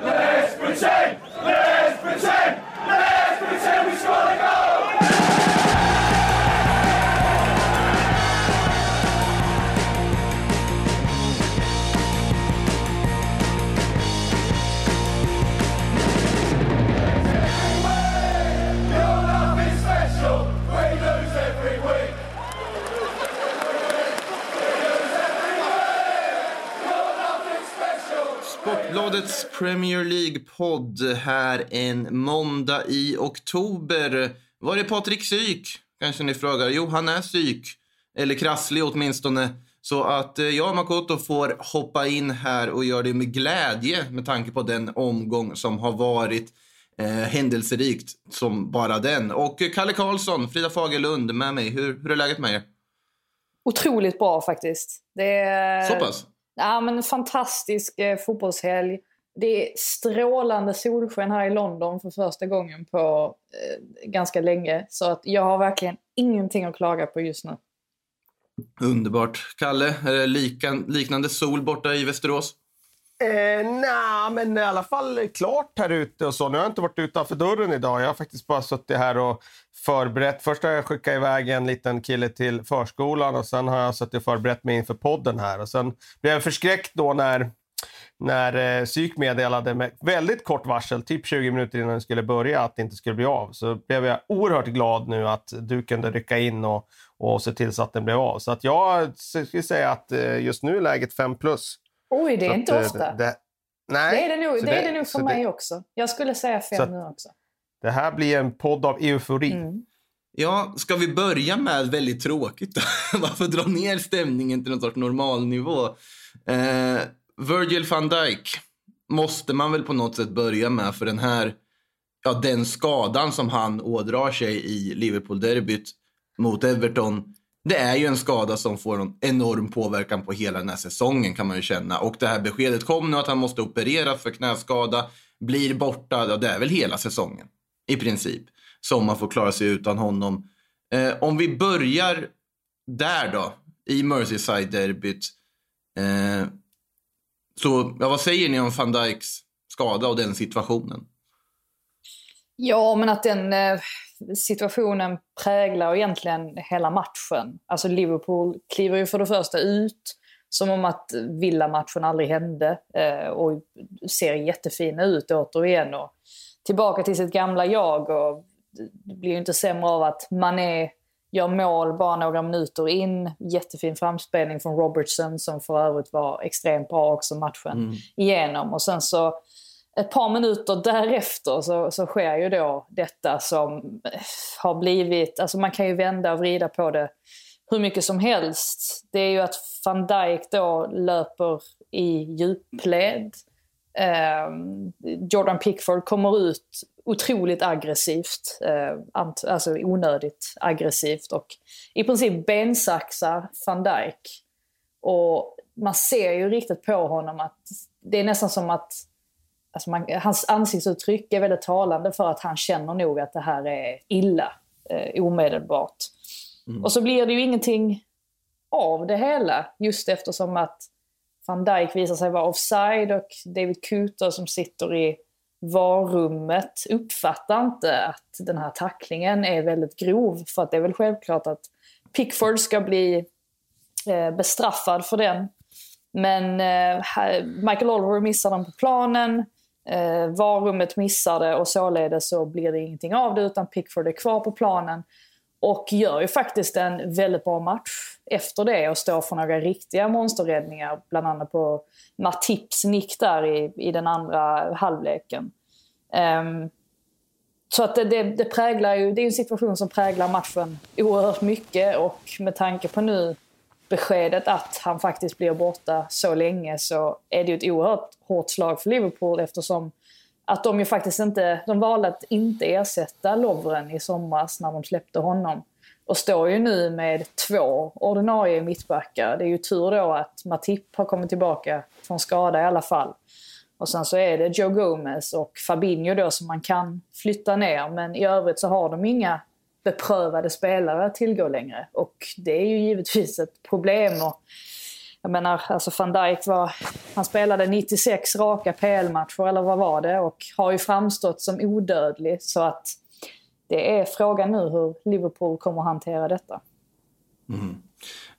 Let's pretend! Sportbladets Premier League-podd här en måndag i oktober. Var är Patrik Syk? Kanske ni frågar. Jo, han är syk. Eller krasslig åtminstone. Så att eh, jag och Makoto får hoppa in här och göra det med glädje med tanke på den omgång som har varit eh, händelserikt som bara den. Och Kalle Karlsson, Frida Fagerlund med mig. Hur, hur är läget med er? Otroligt bra faktiskt. Det är, Så pass? Ja, men fantastisk eh, fotbollshelg. Det är strålande solsken här i London för första gången på eh, ganska länge. Så att jag har verkligen ingenting att klaga på just nu. Underbart. Kalle, är det lika, liknande sol borta i Västerås? Eh, Nej, men i alla fall klart här ute och så. Nu har jag inte varit utanför dörren idag. Jag har faktiskt bara suttit här och förberett. Först har jag skickat iväg en liten kille till förskolan och sen har jag suttit och förberett mig inför podden här. Och sen blev jag förskräckt då när, när eh, psyk meddelade med väldigt kort varsel, typ 20 minuter innan det skulle börja, att det inte skulle bli av. Så blev jag oerhört glad nu att du kunde rycka in och, och se till så att den blev av. Så att jag skulle säga att eh, just nu är läget 5 plus. Oj, det är Så inte att, eh, ofta. Det, nej, Det är det nog, så det är det nog för mig det, också. Jag skulle säga fem nu också. Det här blir en podd av eufori. Mm. Ja, ska vi börja med väldigt tråkigt då? Varför dra ner stämningen till någon sorts normalnivå? Eh, Virgil van Dijk måste man väl på något sätt börja med för den här, ja den skadan som han ådrar sig i Liverpool-derbyt mot Everton. Det är ju en skada som får en enorm påverkan på hela den här säsongen kan man ju känna. Och det här beskedet kom nu att han måste opereras för knäskada, blir borta, ja, det är väl hela säsongen i princip som man får klara sig utan honom. Eh, om vi börjar där då, i Merseyside-derbyt. Eh, så ja, vad säger ni om van Dijks skada och den situationen? Ja, men att den eh, situationen präglar egentligen hela matchen. Alltså Liverpool kliver ju för det första ut som om att Villa-matchen aldrig hände eh, och ser jättefina ut återigen. Och tillbaka till sitt gamla jag och det blir ju inte sämre av att Mané gör mål bara några minuter in. Jättefin framspelning från Robertson som för övrigt var extremt bra också matchen Mm. igenom. Och sen så ett par minuter därefter så, så sker ju då detta som eh, har blivit, alltså man kan ju vända och vrida på det hur mycket som helst. Det är ju att van Dijk då löper i djupled. Ehm, Jordan Pickford kommer ut otroligt aggressivt, eh, alltså onödigt aggressivt och i princip bensaxar van Dijk. Och man ser ju riktigt på honom att det är nästan som att alltså man, hans ansiktsuttryck är väldigt talande för att han känner nog att det här är illa eh, omedelbart. Och så blir det ju ingenting av det hela just eftersom att van Dijk visar sig vara offside och David Kuter som sitter i varummet uppfattar inte att den här tacklingen är väldigt grov för att det är väl självklart att Pickford ska bli eh, bestraffad för den. Men eh, Michael Oliver missar den på planen. Eh, varummet missar det och således så blir det ingenting av det utan Pickford är kvar på planen. Och gör ju faktiskt en väldigt bra match efter det och står för några riktiga monsterräddningar. Bland annat på Matips nick där i, i den andra halvleken. Um, så att det, det, det präglar ju, det är ju en situation som präglar matchen oerhört mycket och med tanke på nu beskedet att han faktiskt blir borta så länge så är det ju ett oerhört hårt slag för Liverpool eftersom att de ju faktiskt inte, de valde att inte ersätta Lovren i somras när de släppte honom. Och står ju nu med två ordinarie mittbackar. Det är ju tur då att Matip har kommit tillbaka från skada i alla fall. Och sen så är det Joe Gomez och Fabinho då som man kan flytta ner. Men i övrigt så har de inga beprövade spelare att tillgå längre. Och det är ju givetvis ett problem. Och jag menar, alltså van Dijk var, han spelade 96 raka PL-matcher, eller vad var det? Och har ju framstått som odödlig. Så att det är frågan nu hur Liverpool kommer att hantera detta. Mm.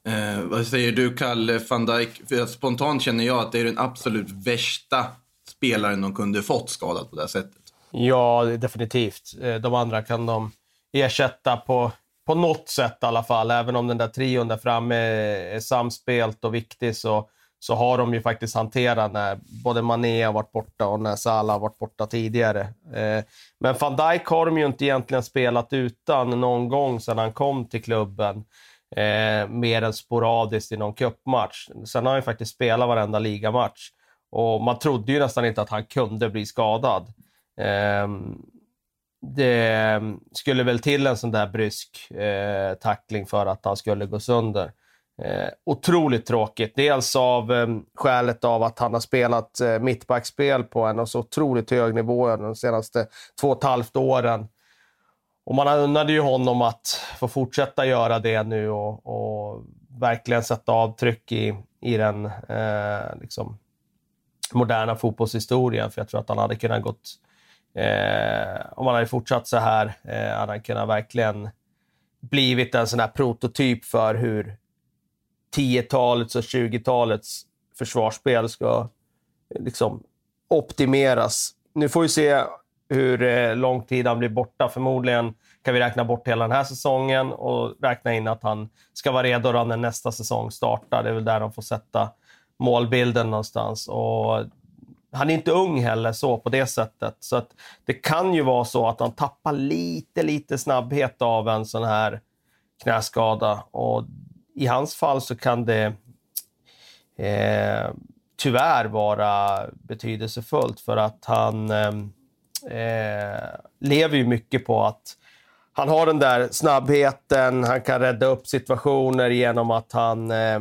Eh, vad säger du, Kalle van Dijk? För spontant känner jag att det är den absolut värsta spelaren de kunde fått skadad på det här sättet. Ja, definitivt. Eh, de andra kan de ersätta på, på något sätt i alla fall. Även om den där trion där framme är, är samspelt och viktig så, så har de ju faktiskt hanterat när både Mané har varit borta och när Salah har varit borta tidigare. Eh, men van Dijk har de ju inte egentligen spelat utan någon gång sedan han kom till klubben. Eh, mer än sporadiskt i någon cupmatch. Sen har han ju faktiskt spelat varenda ligamatch. Och man trodde ju nästan inte att han kunde bli skadad. Eh, det skulle väl till en sån där brysk eh, tackling för att han skulle gå sönder. Eh, otroligt tråkigt. Dels av eh, skälet av att han har spelat eh, mittbackspel på en så otroligt hög nivå de senaste två och ett halvt åren. Och man unnade ju honom att få fortsätta göra det nu och, och verkligen sätta avtryck i, i den eh, liksom moderna fotbollshistorien. För jag tror att han hade kunnat gått... Eh, om han hade fortsatt så här eh, hade han kunnat verkligen blivit en sån här prototyp för hur 10-talets och 20-talets försvarsspel ska liksom optimeras. Nu får vi se hur eh, lång tid han blir borta. Förmodligen kan vi räkna bort hela den här säsongen och räkna in att han ska vara redo när nästa säsong startar. Det är väl där de får sätta målbilden någonstans. Och han är inte ung heller så på det sättet. Så att det kan ju vara så att han tappar lite, lite snabbhet av en sån här knäskada. Och i hans fall så kan det eh, tyvärr vara betydelsefullt för att han ehm, eh, lever ju mycket på att han har den där snabbheten, han kan rädda upp situationer genom att han eh,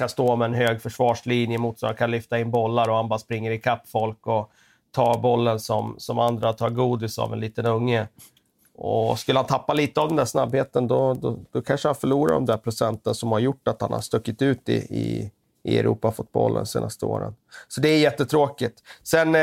kan stå med en hög försvarslinje, motståndaren kan lyfta in bollar och han bara springer ikapp folk och tar bollen som, som andra tar godis av en liten unge. Och skulle han tappa lite av den där snabbheten, då, då, då kanske han förlorar de där procenten som har gjort att han har stuckit ut i, i, i Europafotbollen de senaste åren. Så det är jättetråkigt. Sen eh,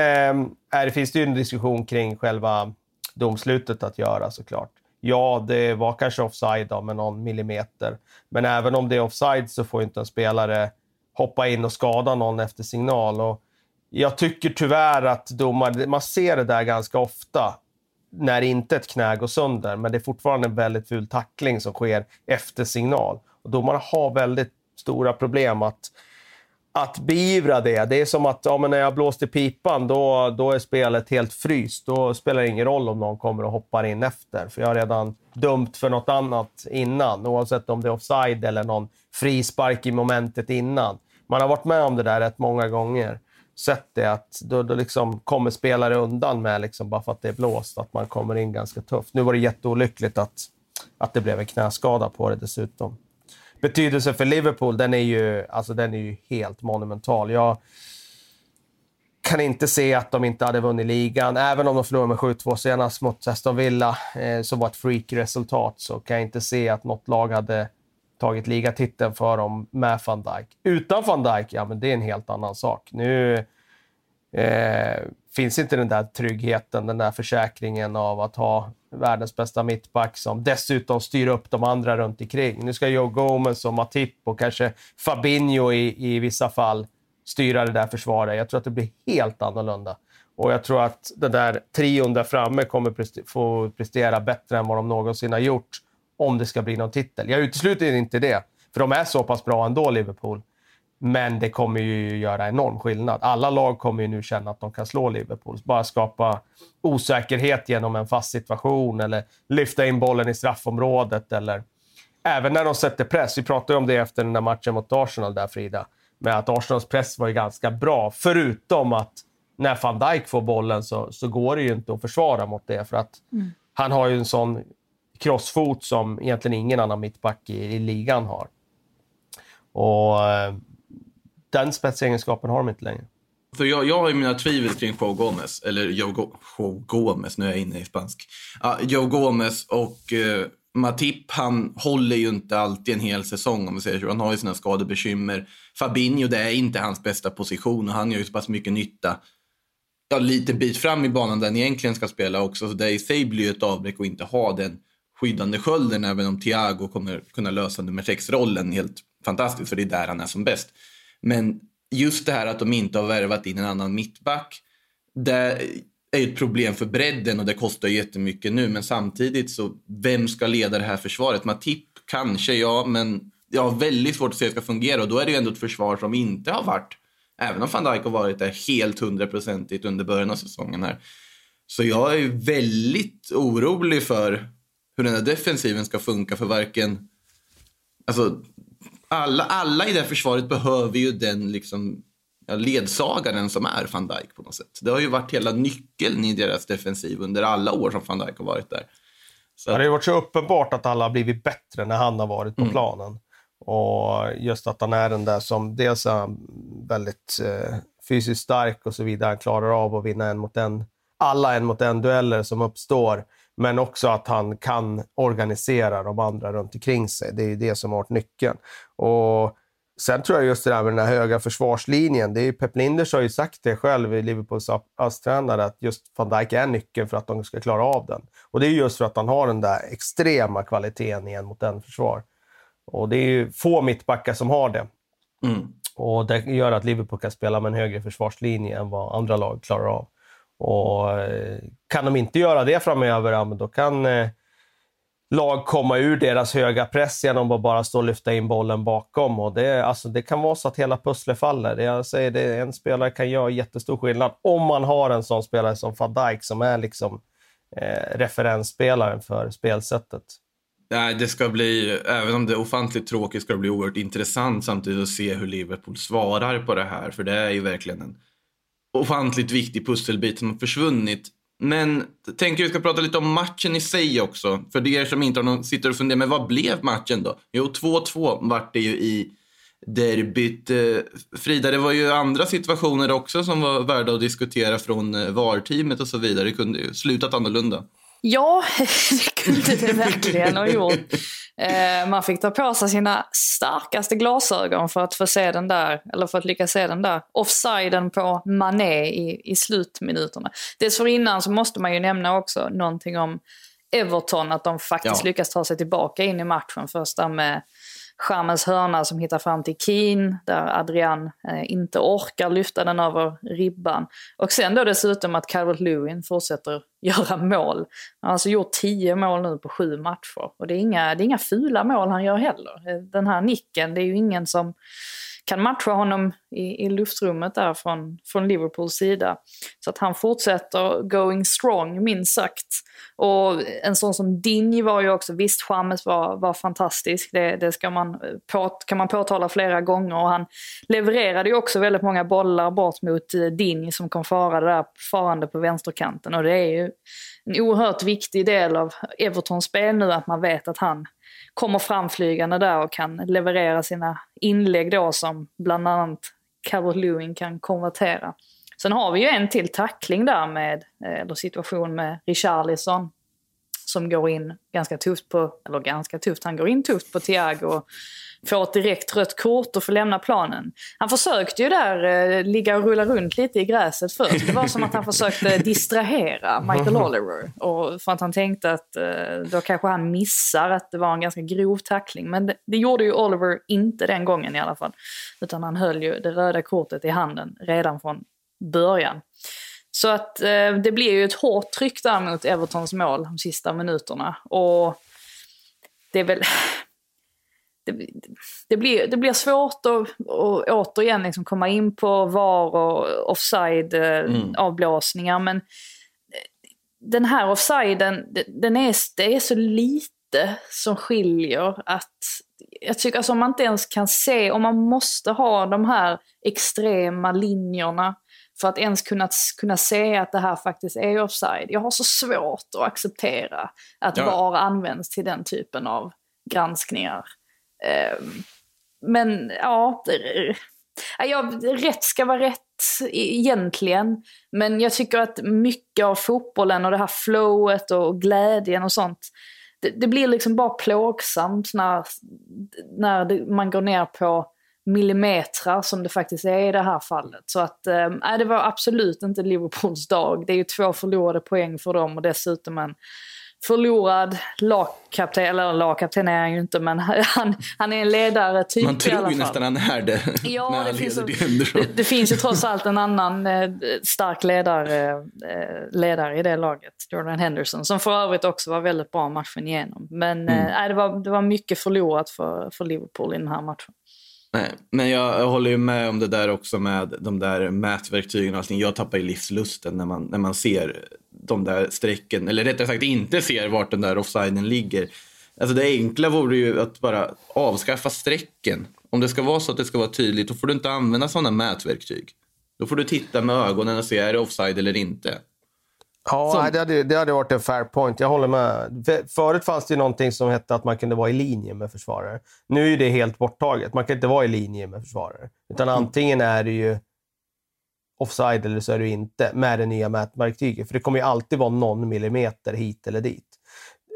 är det, finns det ju en diskussion kring själva domslutet att göra såklart. Ja, det var kanske offside då, med någon millimeter. Men även om det är offside så får inte en spelare hoppa in och skada någon efter signal. Och jag tycker tyvärr att domare, man ser det där ganska ofta när inte ett knä går sönder, men det är fortfarande en väldigt ful tackling som sker efter signal. Och domarna har väldigt stora problem att, att beivra det. Det är som att ja, men när jag blåste pipan, då, då är spelet helt fryst. Då spelar det ingen roll om någon kommer och hoppar in efter, för jag har redan dömt för något annat innan, oavsett om det är offside eller någon frispark i momentet innan. Man har varit med om det där rätt många gånger sett det att då, då liksom kommer spelare undan med, liksom, bara för att det är blåst, att man kommer in ganska tufft. Nu var det jätteolyckligt att, att det blev en knäskada på det dessutom. Betydelsen för Liverpool, den är ju, alltså, den är ju helt monumental. Jag kan inte se att de inte hade vunnit ligan. Även om de förlorade med 7-2 senast mot Aston Villa, eh, som var ett freak-resultat, så kan jag inte se att något lag hade tagit ligatiteln för dem med van Dijk. Utan van Dijk, ja men det är en helt annan sak. Nu eh, finns inte den där tryggheten, den där försäkringen av att ha världens bästa mittback som dessutom styr upp de andra runt omkring. Nu ska Joe Gomez och Matip och kanske Fabinho i, i vissa fall styra det där försvaret. Jag tror att det blir helt annorlunda. Och jag tror att den där trion där framme kommer prestera, få prestera bättre än vad de någonsin har gjort om det ska bli någon titel. Jag utesluter inte det, för de är så pass bra ändå, Liverpool. Men det kommer ju göra enorm skillnad. Alla lag kommer ju nu känna att de kan slå Liverpool. Bara skapa osäkerhet genom en fast situation eller lyfta in bollen i straffområdet. Eller även när de sätter press. Vi pratade ju om det efter den där matchen mot Arsenal där, Frida. Med att Arsenals press var ju ganska bra. Förutom att när van Dijk får bollen så, så går det ju inte att försvara mot det. För att mm. han har ju en sån crossfot som egentligen ingen annan mittback i, i ligan har. Och eh, den spetsegenskapen har de inte längre. För jag, jag har ju mina tvivel kring Joe Gomez, eller Joe, Go Joe Gomez, nu är jag inne i spansk. Uh, Joe Gomez och uh, Matip, han håller ju inte alltid en hel säsong om vi säger så. Han har ju sina skadebekymmer. Fabinho, det är inte hans bästa position och han gör ju så pass mycket nytta. Ja, lite bit fram i banan där han egentligen ska spela också. Så det i sig blir ju ett avbräck att inte ha den skyddande skölden även om Thiago kommer kunna lösa nummer sex-rollen helt fantastiskt för det är där han är som bäst. Men just det här att de inte har värvat in en annan mittback. Det är ett problem för bredden och det kostar jättemycket nu. Men samtidigt så, vem ska leda det här försvaret? Matip kanske, ja, men jag har väldigt svårt att se hur det ska fungera. Och då är det ju ändå ett försvar som inte har varit, även om van Dijk har varit där helt hundraprocentigt under början av säsongen här. Så jag är väldigt orolig för hur den här defensiven ska funka för varken... Alltså, alla, alla i det försvaret behöver ju den liksom ledsagaren som är van Dijk på något sätt. Det har ju varit hela nyckeln i deras defensiv under alla år som van Dijk har varit där. Så. Det har varit så uppenbart att alla har blivit bättre när han har varit på mm. planen. Och just att han är den där som dels är väldigt eh, fysiskt stark och så vidare. Han klarar av att vinna en mot en, alla en mot en dueller som uppstår. Men också att han kan organisera de andra runt omkring sig. Det är det som har varit nyckeln. Och Sen tror jag just det där med den här höga försvarslinjen. Det är ju, Pep Linders har ju sagt det själv, i Liverpools ASS-tränare, att just van Dijk är nyckeln för att de ska klara av den. Och det är just för att han har den där extrema kvaliteten i en mot en försvar. Och det är ju få mittbackar som har det. Mm. Och det gör att Liverpool kan spela med en högre försvarslinje än vad andra lag klarar av. Och eh, kan de inte göra det framöver, ja, då kan eh, lag komma ur deras höga press genom att bara stå och lyfta in bollen bakom. Och det, alltså, det kan vara så att hela pusslet faller. Jag säger det, en spelare kan göra jättestor skillnad om man har en sån spelare som van Dijk som är liksom eh, referensspelaren för spelsättet. Nej, det ska bli, även om det är ofantligt tråkigt, ska det bli oerhört intressant samtidigt att se hur Liverpool svarar på det här. För det är ju verkligen en ofantligt viktig pusselbit som har försvunnit. Men tänker vi ska prata lite om matchen i sig också. För det er som inte har någon, sitter och funderar, men vad blev matchen då? Jo, 2-2 vart det ju i derbyt. Eh, Frida, det var ju andra situationer också som var värda att diskutera från eh, VAR-teamet och så vidare. Det kunde ju slutat annorlunda. Ja, det kunde det verkligen ha gjort. Eh, man fick ta på sig sina starkaste glasögon för att få se den där, eller för att lyckas se den där offsiden på Mané i, i slutminuterna. Dessförinnan så måste man ju nämna också någonting om Everton, att de faktiskt ja. lyckas ta sig tillbaka in i matchen. Först där med Chamens hörna som hittar fram till Keen där Adrian eh, inte orkar lyfta den över ribban. Och sen då dessutom att Calvert Lewin fortsätter göra mål. Han har alltså gjort tio mål nu på sju matcher. Och det är inga, det är inga fula mål han gör heller. Eh, den här nicken, det är ju ingen som kan matcha honom i, i luftrummet där från, från Liverpools sida. Så att han fortsätter going strong, minst sagt. Och en sån som Dinj var ju också, visst James var, var fantastisk, det, det ska man, på, kan man påtala flera gånger. Och han levererade ju också väldigt många bollar bort mot eh, Dinj som kom farande där, farande på vänsterkanten. Och det är ju en oerhört viktig del av Evertons spel nu att man vet att han kommer framflygande där och kan leverera sina inlägg då som bland annat Calvert Lewin kan konvertera. Sen har vi ju en till tackling där med, eh, eller situation med Richarlison som går in ganska tufft på, eller ganska tufft, han går in tufft på Thiago får ett direkt rött kort och får lämna planen. Han försökte ju där eh, ligga och rulla runt lite i gräset först. Det var som att han försökte distrahera Michael Oliver. Och för att han tänkte att eh, då kanske han missar att det var en ganska grov tackling. Men det, det, gjorde ju Oliver inte den gången i alla fall. Utan han höll ju det röda kortet i handen redan från början. Så att eh, det blir ju ett hårt tryck där mot Evertons mål de sista minuterna. Och det är väl det, det, blir, det blir svårt att och återigen liksom komma in på VAR och offside eh, mm. Men eh, den här offsiden, den är, det är så lite som skiljer att jag tycker alltså om man inte ens kan se, om man måste ha de här extrema linjerna för att ens kunna, kunna se att det här faktiskt är offside. Jag har så svårt att acceptera att ja. VAR används till den typen av granskningar. Ehm, men ja, ja, rätt ska vara rätt egentligen. Men jag tycker att mycket av fotbollen och det här flowet och glädjen och sånt, det, det blir liksom bara plågsamt när, när man går ner på millimeter som det faktiskt är i det här fallet. Så att, äh, det var absolut inte Liverpools dag. Det är ju två förlorade poäng för dem och dessutom en förlorad lagkapten, eller lagkapten är han ju inte men han, han är en ledare typ Man tror i alla ju fall. nästan han är det Ja, när det han finns, det underifrån. det, det finns ju trots allt en annan eh, stark ledare, eh, ledare i det laget, Jordan Henderson, som för övrigt också var väldigt bra matchen igenom. Men Mm. eh, det, var, det var mycket förlorat för, för Liverpool i den här matchen. Nej, men jag, jag håller ju med om det där också med de där mätverktygen och allting. Jag tappar ju livslusten när man, när man ser de där strecken, eller rättare sagt inte ser vart den där offsiden ligger. Alltså det enkla vore ju att bara avskaffa strecken. Om det ska vara så att det ska vara tydligt, då får du inte använda sådana mätverktyg. Då får du titta med ögonen och se, är det offside eller inte? Ja, Som- det, hade, det hade varit en fair point. Jag håller med. För- Förut fanns det ju någonting som hette att man kunde vara i linje med försvarare. Nu är det helt borttaget. Man kan inte vara i linje med försvarare. Utan antingen är det ju offside eller så är det inte med det nya mätverktyget. För det kommer ju alltid vara någon millimeter hit eller dit.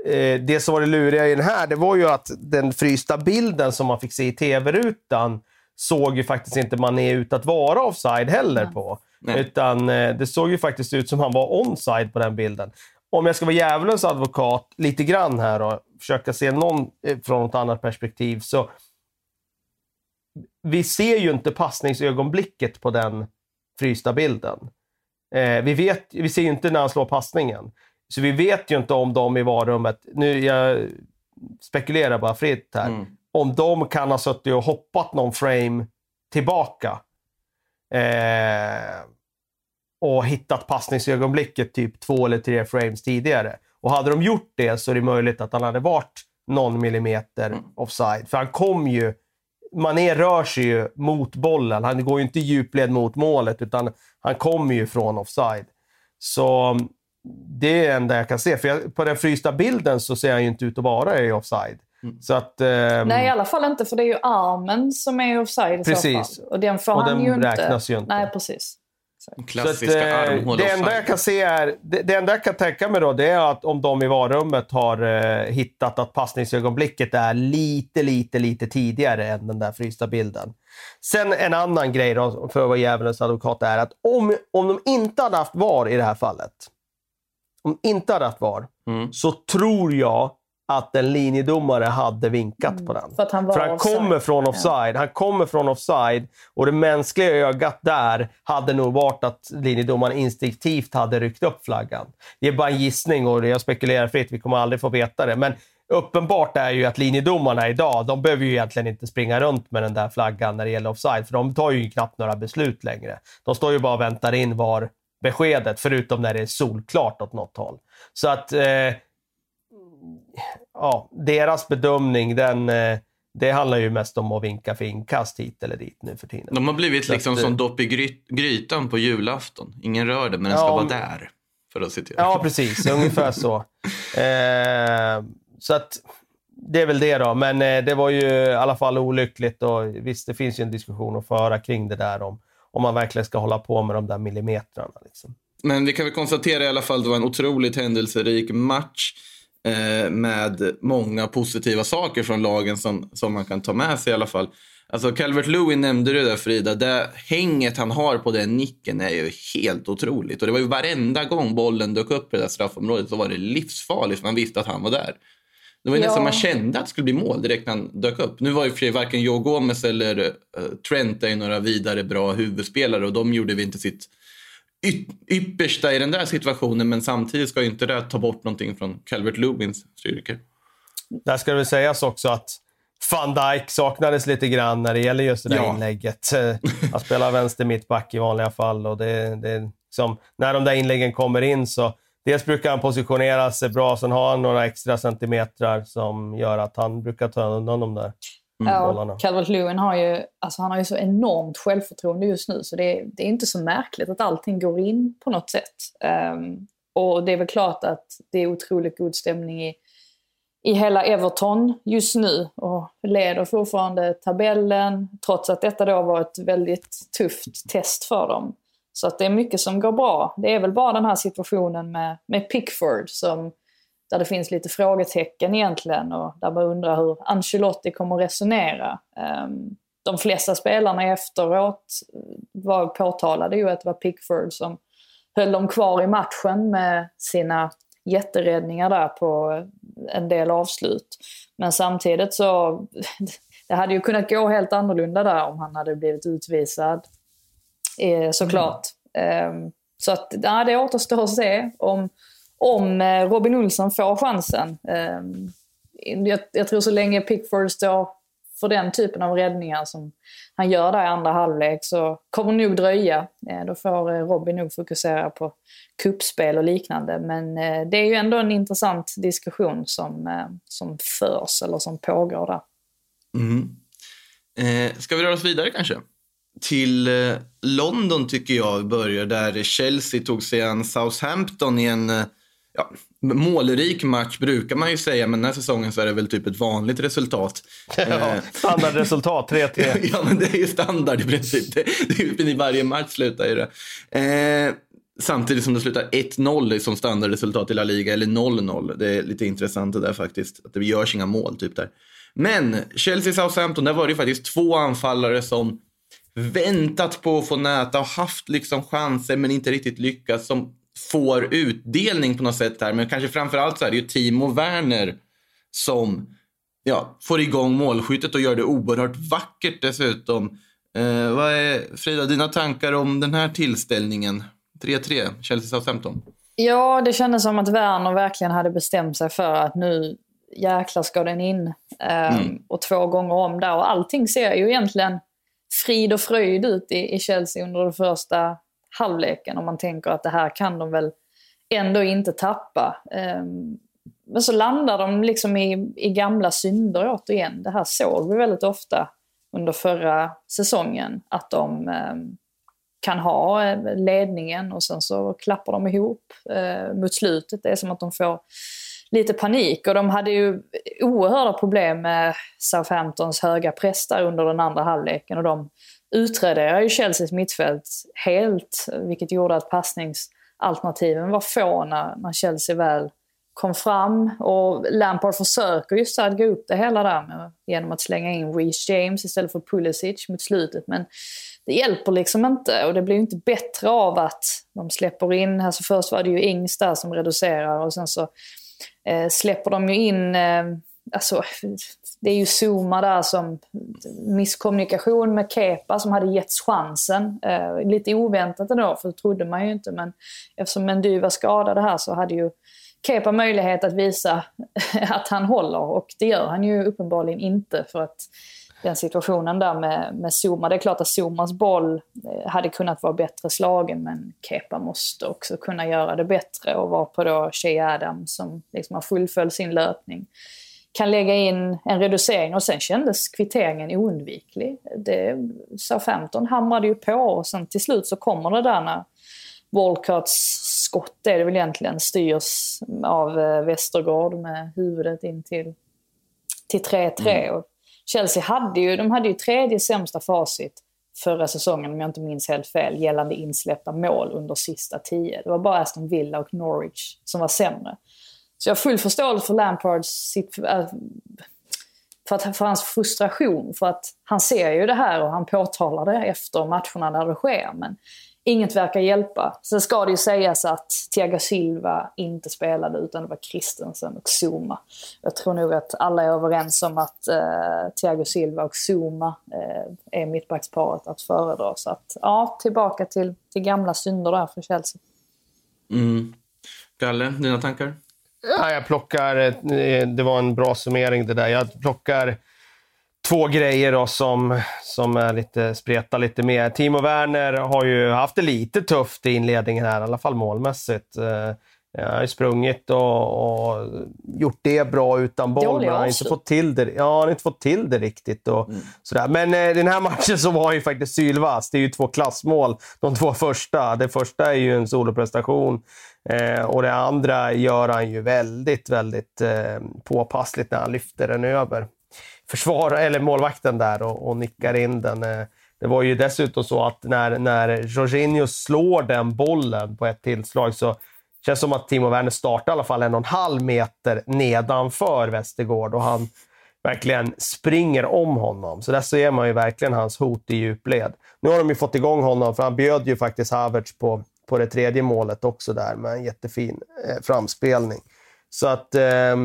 Eh, Det som var det luriga i den här, det var ju att den frysta bilden som man fick se i tv-rutan såg ju faktiskt inte Mané ut att vara offside heller på. Nej. Utan eh, det såg ju faktiskt ut som han var onside på den bilden. Om jag ska vara djävulens advokat lite grann här och försöka se någon eh, från ett annat perspektiv så vi ser ju inte passningsögonblicket på den frysta bilden. Eh, vi, vet, vi ser ju inte när han slår passningen. Så vi vet ju inte om de i varummet, nu jag spekulerar bara fritt här, Mm. om de kan ha suttit och hoppat någon frame tillbaka. Eh, och hittat passningsögonblicket typ två eller tre frames tidigare. Och hade de gjort det så är det möjligt att han hade varit någon millimeter offside. För han kom ju... Mané rör sig ju mot bollen. Han går ju inte djupled mot målet, utan han kommer ju från offside. Så det är det enda jag kan se. För jag, på den frysta bilden så ser han ju inte ut att vara i offside. Så att... ehm, Nej, i alla fall inte, för det är ju armen som är offside i Precis. så fall. Och den får Och han den ju inte. räknas ju inte. Nej, precis. Klassiska Så att, eh, det enda jag kan se är, det, det enda jag kan tänka mig då, det är att om de i varummet har eh, hittat att passningsögonblicket är lite, lite, lite tidigare än den där frysta bilden. Sen en annan grej då, för att vara djävulens advokat, är att om, om de inte hade haft VAR i det här fallet, om de inte hade haft VAR, Mm. så tror jag att en linjedomare hade vinkat på den. Mm. För han För han kommer från offside. Han kommer från offside och det mänskliga ögat där hade nog varit att linjedomaren instinktivt hade ryckt upp flaggan. Det är bara en gissning och jag spekulerar fritt. Vi kommer aldrig få veta det. Men uppenbart är ju att linjedomarna idag, de behöver ju egentligen inte springa runt med den där flaggan när det gäller offside. För de tar ju knappt några beslut längre. De står ju bara och väntar in var beskedet, förutom när det är solklart åt något håll. Så att eh, ja, deras bedömning, den, eh, det handlar ju mest om att vinka för inkast hit eller dit nu för tiden. De har blivit Så liksom att, som eh, dopp i gry- grytan på julafton. Ingen rör det, men den Ja, ska vara där. För att citera. Ja, precis. Ungefär så. Eh, så att det är väl det då. Men eh, det var ju i alla fall olyckligt och visst, det finns ju en diskussion att föra kring det där om, om man verkligen ska hålla på med de där millimetrarna. Liksom. Men vi kan väl konstatera i alla fall att det var en otroligt händelserik match med många positiva saker från lagen som, som man kan ta med sig i alla fall. Alltså Calvert Lewin nämnde du där Frida. Det hänget han har på den nicken är ju helt otroligt. Och det var ju varenda gång bollen dök upp i det där straffområdet så var det livsfarligt man visste att han var där. Det var Ja. nästan man kände att det skulle bli mål direkt när han dök upp. Nu var ju för sig varken Joe Gomez eller eh, Trent är några vidare bra huvudspelare och de gjorde vi inte sitt yppersta i den där situationen men samtidigt ska ju inte det ta bort någonting från Calvert Lewins styrkor. Där ska det väl sägas också att van Dijk saknades lite grann när det gäller just det där Ja. inlägget. Eh, Han spelar vänster mittback i vanliga fall och det, det, liksom, när de där inläggen kommer in så dels brukar han positionera sig bra, sen har han några extra centimetrar som gör att han brukar ta undan de där bollarna. Ja, Calvert Lewin har ju, alltså han har ju så enormt självförtroende just nu så det, är- det är inte så märkligt att allting går in på något sätt. Ehm, och det är väl klart att det är otroligt god stämning i, i hela Everton just nu och leder fortfarande tabellen trots att detta då var ett väldigt tufft test för dem. Så att det är mycket som går bra. Det är väl bara den här situationen med, med Pickford som, där det finns lite frågetecken egentligen och där man undrar hur Ancelotti kommer att resonera. Um, de flesta spelarna efteråt var, påtalade ju att det var Pickford som höll dem kvar i matchen med sina jätteräddningar där på en del avslut. Men samtidigt så, det hade ju kunnat gå helt annorlunda där om han hade blivit utvisad. Eh, såklart. Mm. Så att, ja, det återstår att se om, om eh, Robin Olsson får chansen. Ehm, jag, jag tror så länge Pickford står för den typen av räddningar som han gör där i andra halvlek så kommer det nog dröja. Eh, då får eh, Robin nog fokusera på kuppspel och liknande. Men det är ju ändå en intressant diskussion som, som förs eller som pågår där. Mm. Eh, ska vi röra oss vidare kanske? till London tycker jag börjar där Chelsea tog sig an Southampton i en eh, ja, målrik match brukar man ju säga, men den här säsongen så är det väl typ ett vanligt resultat. Ja, eh, standardresultat, 3-3. ja, men det är ju standard i princip. Det, det, I varje match slutar ju det. Eh, samtidigt som det slutar 1-0 som standardresultat i La Liga, eller 0-0. Det är lite intressant det där faktiskt, att det görs inga mål typ där. Men Chelsea-Southampton, där var det ju faktiskt två anfallare som väntat på att få näta och haft liksom chanser men inte riktigt lyckats som får utdelning på något sätt här. Men kanske framförallt så är det ju Timo Werner som ja, får igång målskyttet och gör det oerhört vackert dessutom. Eh, vad är Frida, dina tankar om den här tillställningen? 3-3, Chelsea-Southampton. Ja, det kändes som att Werner verkligen hade bestämt sig för att nu jäklar ska den in. Um, mm. Och två gånger om där. Och allting ser ju egentligen frid och fröjd ut i, i Chelsea under den första halvleken. och man tänker att det här kan de väl ändå inte tappa. Ehm, men så landar de liksom i, i gamla synder återigen. Det här såg vi väldigt ofta under förra säsongen. Att de ehm, kan ha eh, ledningen och sen så klappar de ihop eh, mot slutet. Det är som att de får lite panik och de hade ju oerhörda problem med Southamptons höga press där under den andra halvleken och de utraderade ju Chelseas mittfält helt, vilket gjorde att passningsalternativen var få när, när Chelsea väl kom fram. Och Lampard försöker just att gå upp det hela där med, genom att slänga in Reece James istället för Pulisic mot slutet. Men det hjälper liksom inte och det blir inte bättre av att de släpper in, alltså först var det ju Ings där som reducerar och sen så eh, släpper de ju in, eh, alltså det är ju Zuma där som misskommunikation med Kepa som hade getts chansen. Eh, lite oväntat ändå, för det trodde man ju inte. Men eftersom Mendy var skadad här så hade ju Kepa möjlighet att visa att han håller och det gör han ju uppenbarligen inte för att den situationen där med, med Zuma. Det är klart att Zumas boll eh, hade kunnat vara bättre slagen men Kepa måste också kunna göra det bättre och vara på då Shea Adam som liksom har fullföljt sin löpning kan lägga in en reducering och sen kändes kvitteringen oundviklig. Det, Southampton hamrade ju på och sen till slut så kommer det där när Walcotts skott är det väl egentligen styrs av eh, Westergaard med huvudet in till, till 3-3. Mm. Chelsea hade ju, de hade ju tredje sämsta facit förra säsongen, om jag inte minns helt fel, gällande insläppta mål under sista tio. Det var bara Aston Villa och Norwich som var sämre. Så jag har full förståelse för Lampards äh, för, att, för hans frustration. För att han ser ju det här och han påtalar det efter matcherna när det sker. Men inget verkar hjälpa. Sen ska det ju sägas att Thiago Silva inte spelade utan det var Christensen och Zuma. Jag tror nog att alla är överens om att eh, Thiago Silva och Zuma eh, är mittbacksparet att föredra. Så att ja, tillbaka till, till gamla synder där för Chelsea. Mm. Kalle, dina tankar? Ja, jag plockar, eh, det var en bra summering det där. Jag plockar två grejer då som, som är lite, spretar lite mer. Timo Werner har ju haft det lite tufft i inledningen här, i alla fall målmässigt. Eh, jag har sprungit och, och, gjort det bra utan boll, men han har inte fått till det, ja, han har inte fått till det riktigt. Och mm. sådär. Men eh, den här matchen så var ju faktiskt sylvass. Det är ju två klassmål, de två första. Det första är ju en soloprestation eh, och det andra gör han ju väldigt, väldigt eh, påpassligt när han lyfter den över försvara, eller målvakten där och, och nickar in den. Eh, det var ju dessutom så att när, när Jorginho slår den bollen på ett tillslag så känns som att Timo Werner startar i alla fall en och en halv meter nedanför Västergård och han verkligen springer om honom. Så där ser man ju verkligen hans hot i djupled. Nu har de ju fått igång honom, för han bjöd ju faktiskt Havertz på, på det tredje målet också där med en jättefin eh, framspelning. Så att eh,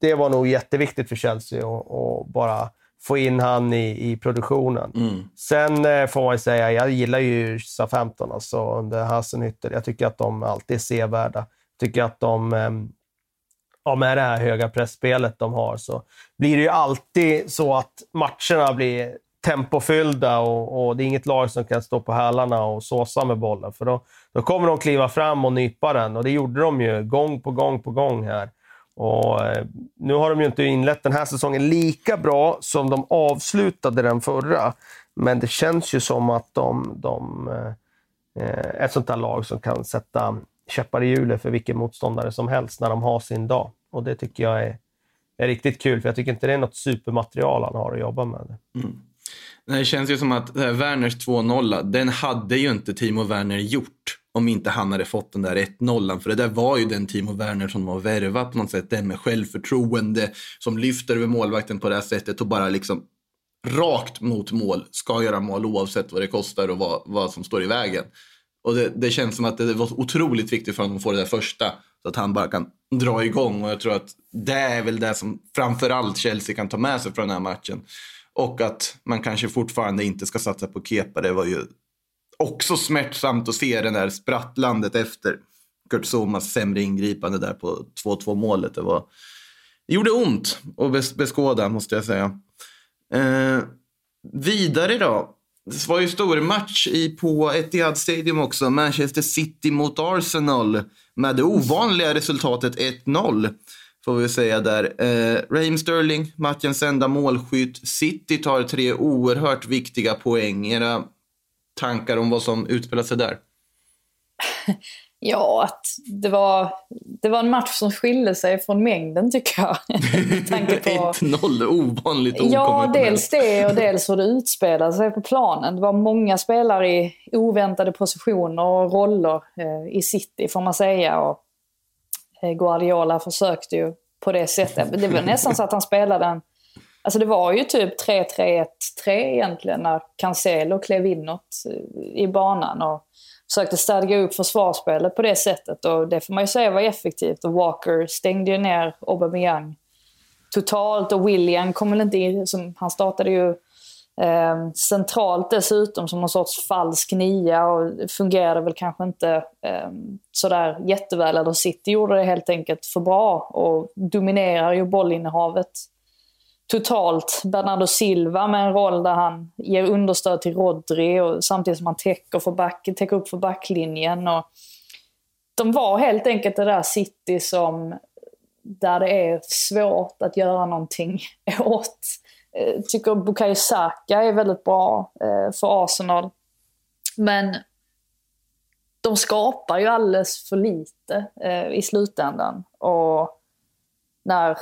det var nog jätteviktigt för Chelsea att bara få in han i, i produktionen. Mm. Sen eh, får man säga, jag gillar ju SA-15 alltså, under Hasenhütter. Jag tycker att de alltid är sevärda. Jag tycker att de, eh, ja, med det här höga pressspelet de har, så blir det ju alltid så att matcherna blir tempofyllda och, och, det är inget lag som kan stå på hälarna och såsa med bollen. För då, då kommer de kliva fram och nypa den och det gjorde de ju gång på gång på gång här. Och, eh, nu har de ju inte inlett den här säsongen lika bra som de avslutade den förra. Men det känns ju som att de, de eh, är ett sånt där lag som kan sätta käppar i hjulet för vilken motståndare som helst när de har sin dag. Och det tycker jag är, är riktigt kul, för jag tycker inte det är något supermaterial han har att jobba med. Mm. Det känns ju som att eh, Werners 2-0, den hade ju inte Timo Werner gjort om inte han hade fått den där 1-0. För det där var ju den Timo Werner som var värvat på något sätt. Den med självförtroende som lyfter över målvakten på det här sättet och bara liksom rakt mot mål ska göra mål oavsett vad det kostar och vad, vad som står i vägen. Och det, det, känns som att det var otroligt viktigt för honom att få det där första så att han bara kan dra igång. Och jag tror att det är väl det som framförallt Chelsea kan ta med sig från den här matchen. Och att man kanske fortfarande inte ska satsa på Kepa. Det var ju också smärtsamt att se det där sprattlandet efter Kurt Zomas sämre ingripande där på 2-2 målet. Det, var, det gjorde ont att beskåda måste jag säga. Eh, vidare då. Det var ju stor match i, på Etihad Stadium också. Manchester City mot Arsenal med det ovanliga resultatet 1-0 får vi säga där. Eh, Raheem Sterling, matchens enda målskytt. City tar tre oerhört viktiga poäng. Era tankar om vad som utspelar sig där? Ja, att det var, det var en match som skilde sig från mängden tycker jag. 1-0, ovanligt Ja, dels det och dels hur det utspelade sig på planen. Det var många spelare i oväntade positioner och roller eh, i city får man säga. Och, eh, Guardiola försökte ju på det sättet. Det var nästan så att han spelade en Alltså det var ju typ 3-3-1-3 egentligen när Cancelo klev inåt eh, i banan och försökte stadga upp försvarsspelet på det sättet. Och det får man ju säga var effektivt. Och Walker stängde ju ner Aubameyang totalt och William kom väl inte in. Som, han startade ju eh, centralt dessutom som någon sorts falsk nia och fungerade väl kanske inte eh, sådär jätteväl. Eller City gjorde det helt enkelt för bra och dominerar ju bollinnehavet totalt Bernardo Silva med en roll där han ger understöd till Rodri och samtidigt som han täcker, för back, täcker upp för backlinjen. Och de var helt enkelt det där City som där det är svårt att göra någonting åt. Jag tycker Bukayo Saka är väldigt bra eh, för Arsenal. Men de skapar ju alldeles för lite eh, i slutändan. Och när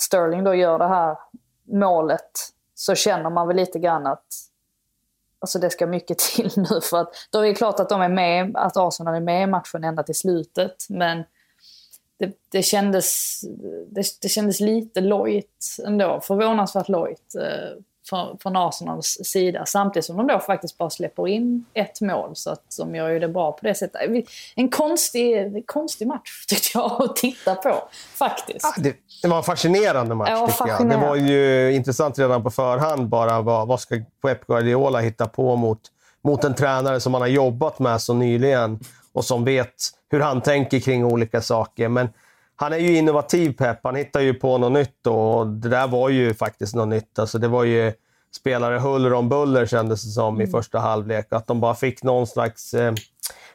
Sterling då gör det här målet så känner man väl lite grann att alltså det ska mycket till nu. För att då är det klart att de är med, att Arsenal är med i matchen ända till slutet. Men det, det, kändes, det, det kändes lite lojt ändå. Förvånansvärt lojt. Eh, från, från Arsenals sida. Samtidigt som de då faktiskt bara släpper in ett mål. Så att de gör ju det bra på det sättet. En konstig, konstig match tyckte jag att titta på, faktiskt. Ja, det, det, var en fascinerande match ja, jag. Det var ju intressant redan på förhand bara vad, vad ska Pep Guardiola hitta på mot, mot en tränare som han har jobbat med så nyligen och som vet hur han tänker kring olika saker. Men han är ju innovativ Pep. Han hittar ju på något nytt och det där var ju faktiskt något nytt. Alltså det var ju spelare huller om buller kändes det som mm. i första halvlek. Att de bara fick någon slags eh,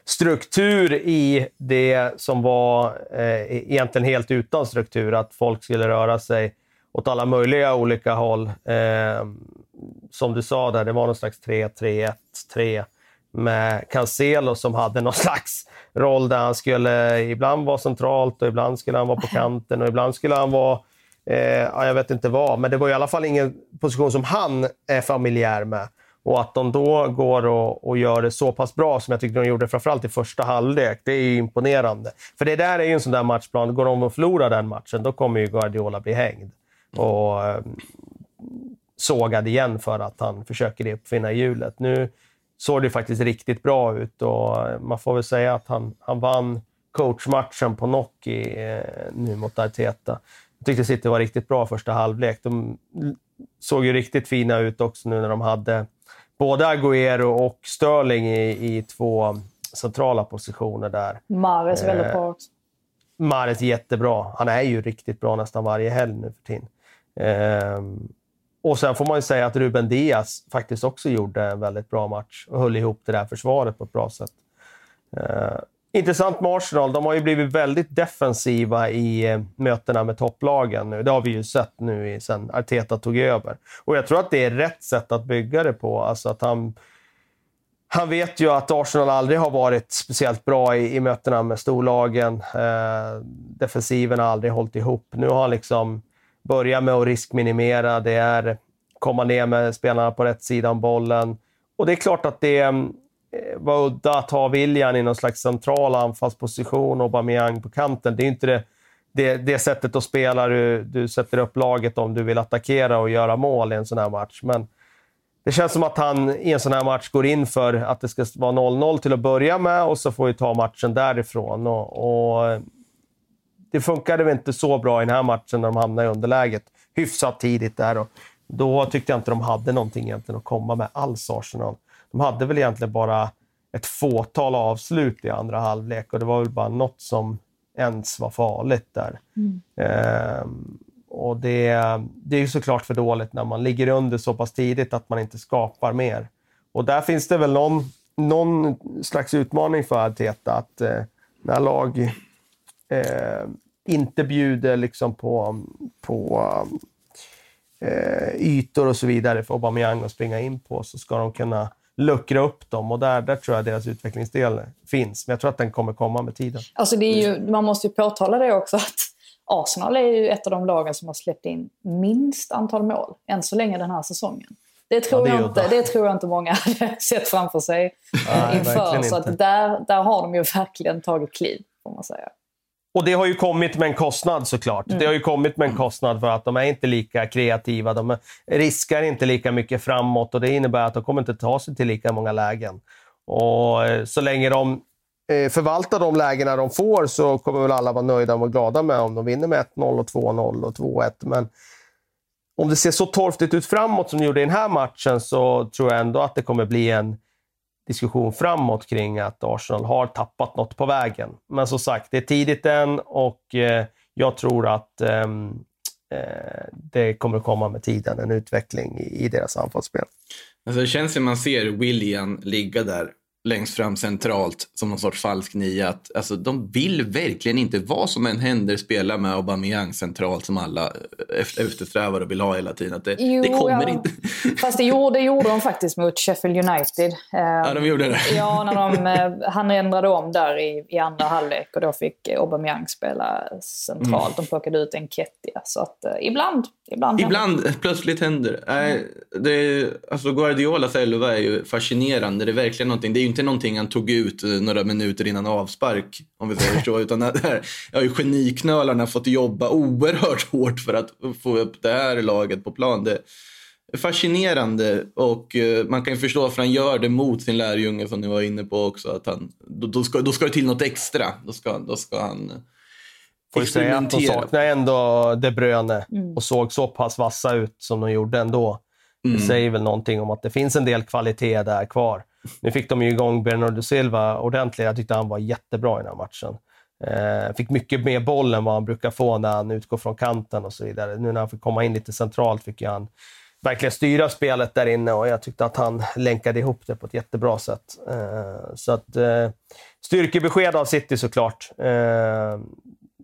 struktur i det som var eh, egentligen helt utan struktur. Att folk skulle röra sig åt alla möjliga olika håll. Eh, som du sa där, det var någon slags 3-3-1-3 med Cancelo som hade någon slags roll där han skulle ibland vara centralt och ibland skulle han vara på kanten och ibland skulle han vara Eh, jag vet inte vad, men det var i alla fall ingen position som han är familjär med. Och att de då går och, och gör det så pass bra som jag tyckte de gjorde framförallt i första halvlek, det är imponerande. För det där är ju en sån där matchplan, går de och förlorar den matchen, då kommer ju Guardiola bli hängd. Och eh, sågad igen för att han försöker uppfinna hjulet. Nu såg det faktiskt riktigt bra ut och man får väl säga att han, han vann coachmatchen på Noki eh, nu mot Arteta. Jag tyckte City var riktigt bra första halvlek. De såg ju riktigt fina ut också nu när de hade både Agüero och Sterling i, i två centrala positioner där. Mares är väldigt Eh, bra också. Mares jättebra. Han är ju riktigt bra nästan varje helg nu för tiden. Ehm, och sen får man ju säga att Ruben Diaz faktiskt också gjorde en väldigt bra match och höll ihop det där försvaret på ett bra sätt. Eh, intressant med Arsenal. De har ju blivit väldigt defensiva i eh, mötena med topplagen nu. Det har vi ju sett nu i, sen Arteta tog över. Och jag tror att det är rätt sätt att bygga det på. Alltså att han han vet ju att Arsenal aldrig har varit speciellt bra i, i mötena med storlagen. Eh, defensiven har aldrig hållit ihop. Nu har han liksom Börja med att riskminimera. Det är komma ner med spelarna på rätt sida om bollen. Och det är klart att det eh, var udda att ha William i någon slags central anfallsposition och Aubameyang på kanten. Det är inte det, det, det sättet att spela du, du sätter upp laget om du vill attackera och göra mål i en sån här match. Men det känns som att han i en sån här match går in för att det ska vara 0-0 till att börja med och så får vi ta matchen därifrån. Och, och det funkade väl inte så bra i den här matchen när de hamnade i underläget hyfsat tidigt där. Och då tyckte jag inte de hade någonting egentligen att komma med alls, Arsenal. De hade väl egentligen bara ett fåtal avslut i andra halvlek och det var väl bara något som ens var farligt där. Ehm, och det, det är ju såklart för dåligt när man ligger under så pass tidigt att man inte skapar mer. Och där finns det väl någon, någon slags utmaning för Arteta att eh, när lag eh, inte bjuder liksom på, på eh, ytor och så vidare för Aubameyang att springa in på så ska de kunna luckra upp dem och där, där tror jag deras utvecklingsdel finns. Men jag tror att den kommer komma med tiden. Alltså det är ju, man måste ju påtala det också att Arsenal är ju ett av de lagen som har släppt in minst antal mål än så länge den här säsongen. Det tror, Ja, det jag, inte, det tror jag inte många hade sett framför sig Nej, inför. Så att där, där har de ju verkligen tagit kliv, får man säga. Och det har ju kommit med en kostnad såklart. Det har ju kommit med en kostnad för att de är inte lika kreativa. De riskar inte lika mycket framåt och det innebär att de kommer inte ta sig till lika många lägen. Och eh, så länge de eh, förvaltar de lägena de får så kommer väl alla vara nöjda och glada med om de vinner med 1-0 och 2-0 och 2-1. Men om det ser så torftigt ut framåt som det gjorde i den här matchen så tror jag ändå att det kommer bli en diskussion framåt kring att Arsenal har tappat något på vägen. Men som sagt, det är tidigt än och eh, jag tror att ehm, eh, det kommer komma med tiden en utveckling i, i deras anfallsspel. Alltså det känns som man ser William ligga där längst fram centralt som någon sorts falsk nia. Att, alltså, de vill verkligen inte, vad som än händer, spela med Aubameyang centralt som alla efter- eftersträvar och vill ha hela tiden. Att det, Jo, det kommer ja. inte. Fast det gjorde, det gjorde de faktiskt mot Sheffield United. Eh, Ja, de gjorde det. Ja, när de, eh, han ändrade om där i, i andra halvlek och då fick eh, Aubameyang spela centralt. De plockade ut Enketia. Så att eh, ibland, ibland, händer Ibland plötsligt händer äh, det. Alltså Guardiolas elva är ju fascinerande. Det är verkligen någonting. Det är inte någonting han tog ut eh, några minuter innan avspark, om vi säger så. Utan det här, jag har ju geniknölarna fått jobba oerhört hårt för att få upp det här laget på plan. Det är fascinerande och eh, man kan ju förstå varför han gör det mot sin lärjunge som ni var inne på också. Att han, då, då, ska, då ska det till något extra. Då ska, då ska han Får ju säga att de experimentera. saknar ändå De Bruyne Mm. och såg så pass vassa ut som de gjorde ändå. Mm. Det säger väl någonting om att det finns en del kvalitet där kvar. Nu fick de ju igång Bernardo Silva ordentligt. Jag tyckte han var jättebra i den här matchen. Eh, fick mycket mer boll än vad han brukar få när han utgår från kanten och så vidare. Nu när han fick komma in lite centralt fick ju han verkligen styra spelet där inne och jag tyckte att han länkade ihop det på ett jättebra sätt. Eh, så att eh, styrkebesked av City såklart. Eh,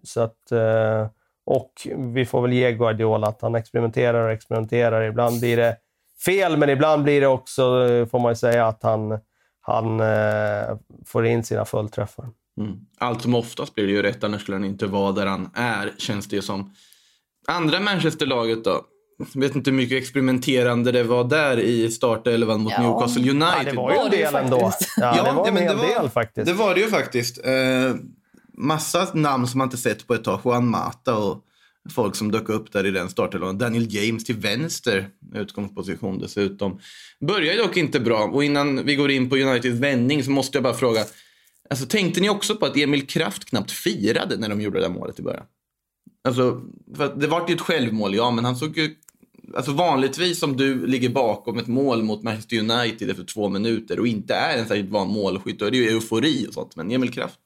så att, eh, och vi får väl ge Guardiola att han experimenterar och experimenterar. Ibland blir det fel, men ibland blir det också, får man ju säga, att han, han eh, får in sina fullträffar. Mm. Allt som oftast blir det ju rätt, annars skulle han inte vara där han är, känns det ju som. Andra Manchester-laget då? Jag vet inte hur mycket experimenterande det var där i startelvan mot Ja. Newcastle United. Ja, det var ju en del ändå. faktiskt. Ja, det var en men hel det var, del faktiskt. Det var det ju faktiskt. Eh, massa namn som man inte sett på ett tag. Juan Mata och folk som dök upp där i den startelvan. Daniel James till vänster, utgångsposition dessutom. Börjar dock inte bra. Och innan vi går in på Uniteds vändning så måste jag bara fråga. Alltså, tänkte ni också på att Emil Kraft knappt firade när de gjorde det där målet i början? Alltså, för det var ju ett självmål, ja, men han såg ju... Alltså vanligtvis om du ligger bakom ett mål mot Manchester United efter två minuter och inte är en särskilt van målskytt, då är det ju eufori och sånt. Men Emil Kraft,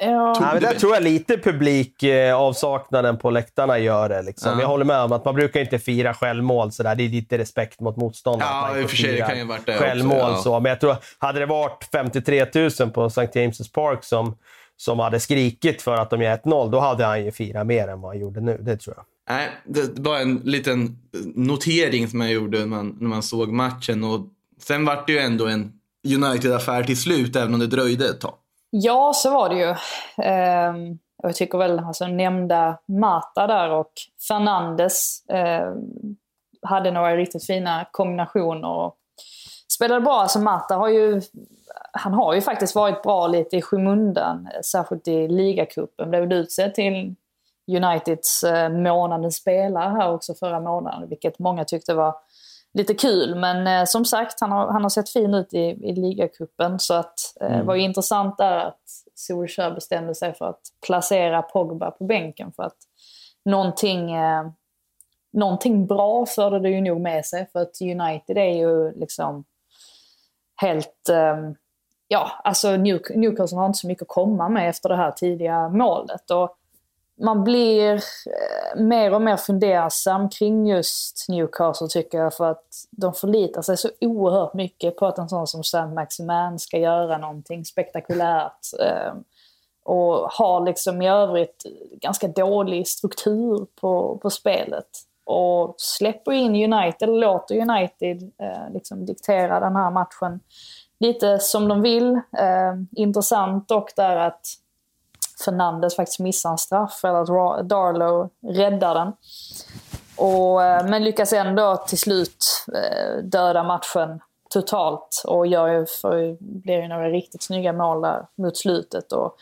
Ja. Ja, men det där tror jag lite publikavsaknaden på läktarna gör det. Liksom. Ja. Jag håller med om att man brukar inte fira självmål. Så där. Det är lite respekt mot motståndaren. Ja, i och för sig, det kan ju varit det också, Självmål ja. så. Men jag tror, hade det varit 53 000 på St. James' Park som, som hade skrikit för att de gör 1-0, då hade han ju firat mer än vad han gjorde nu. Det tror jag. Nej, det var en liten notering som jag gjorde när man, när man såg matchen. Och sen var det ju ändå en United-affär till slut, även om det dröjde ett tag. Ja, så var det ju. Ehm, och jag tycker väl alltså, nämnda Mata där och Fernandes eh, hade några riktigt fina kombinationer. Och spelade bra. Alltså Mata har ju, han har ju faktiskt varit bra lite i skymundan, särskilt i ligacupen. Blev väl utsedd till Uniteds eh, månadens spelare här också förra månaden, vilket många tyckte var lite kul. Men eh, som sagt, han har, han har sett fin ut i, i ligacupen. Så att, eh, det var ju intressant där att Solskjaer bestämde sig för att placera Pogba på bänken. För att någonting, eh, någonting bra förde det ju nog med sig. För att United är ju liksom helt... Eh, ja, alltså New- Newcastle har inte så mycket att komma med efter det här tidiga målet. Och man blir eh, mer och mer fundersam kring just Newcastle tycker jag. För att de förlitar sig så oerhört mycket på att en sån som Sam Maximan ska göra någonting spektakulärt. Eh, och har liksom i övrigt ganska dålig struktur på, på spelet. Och släpper in United, eller låter United eh, liksom diktera den här matchen lite som de vill. Intressant dock där att Fernandes faktiskt missar en straff, eller att Darlow räddar den. Och, eh, men lyckas ändå till slut eh, döda matchen totalt och gör ju, för, blir ju några riktigt snygga mål där mot slutet. Och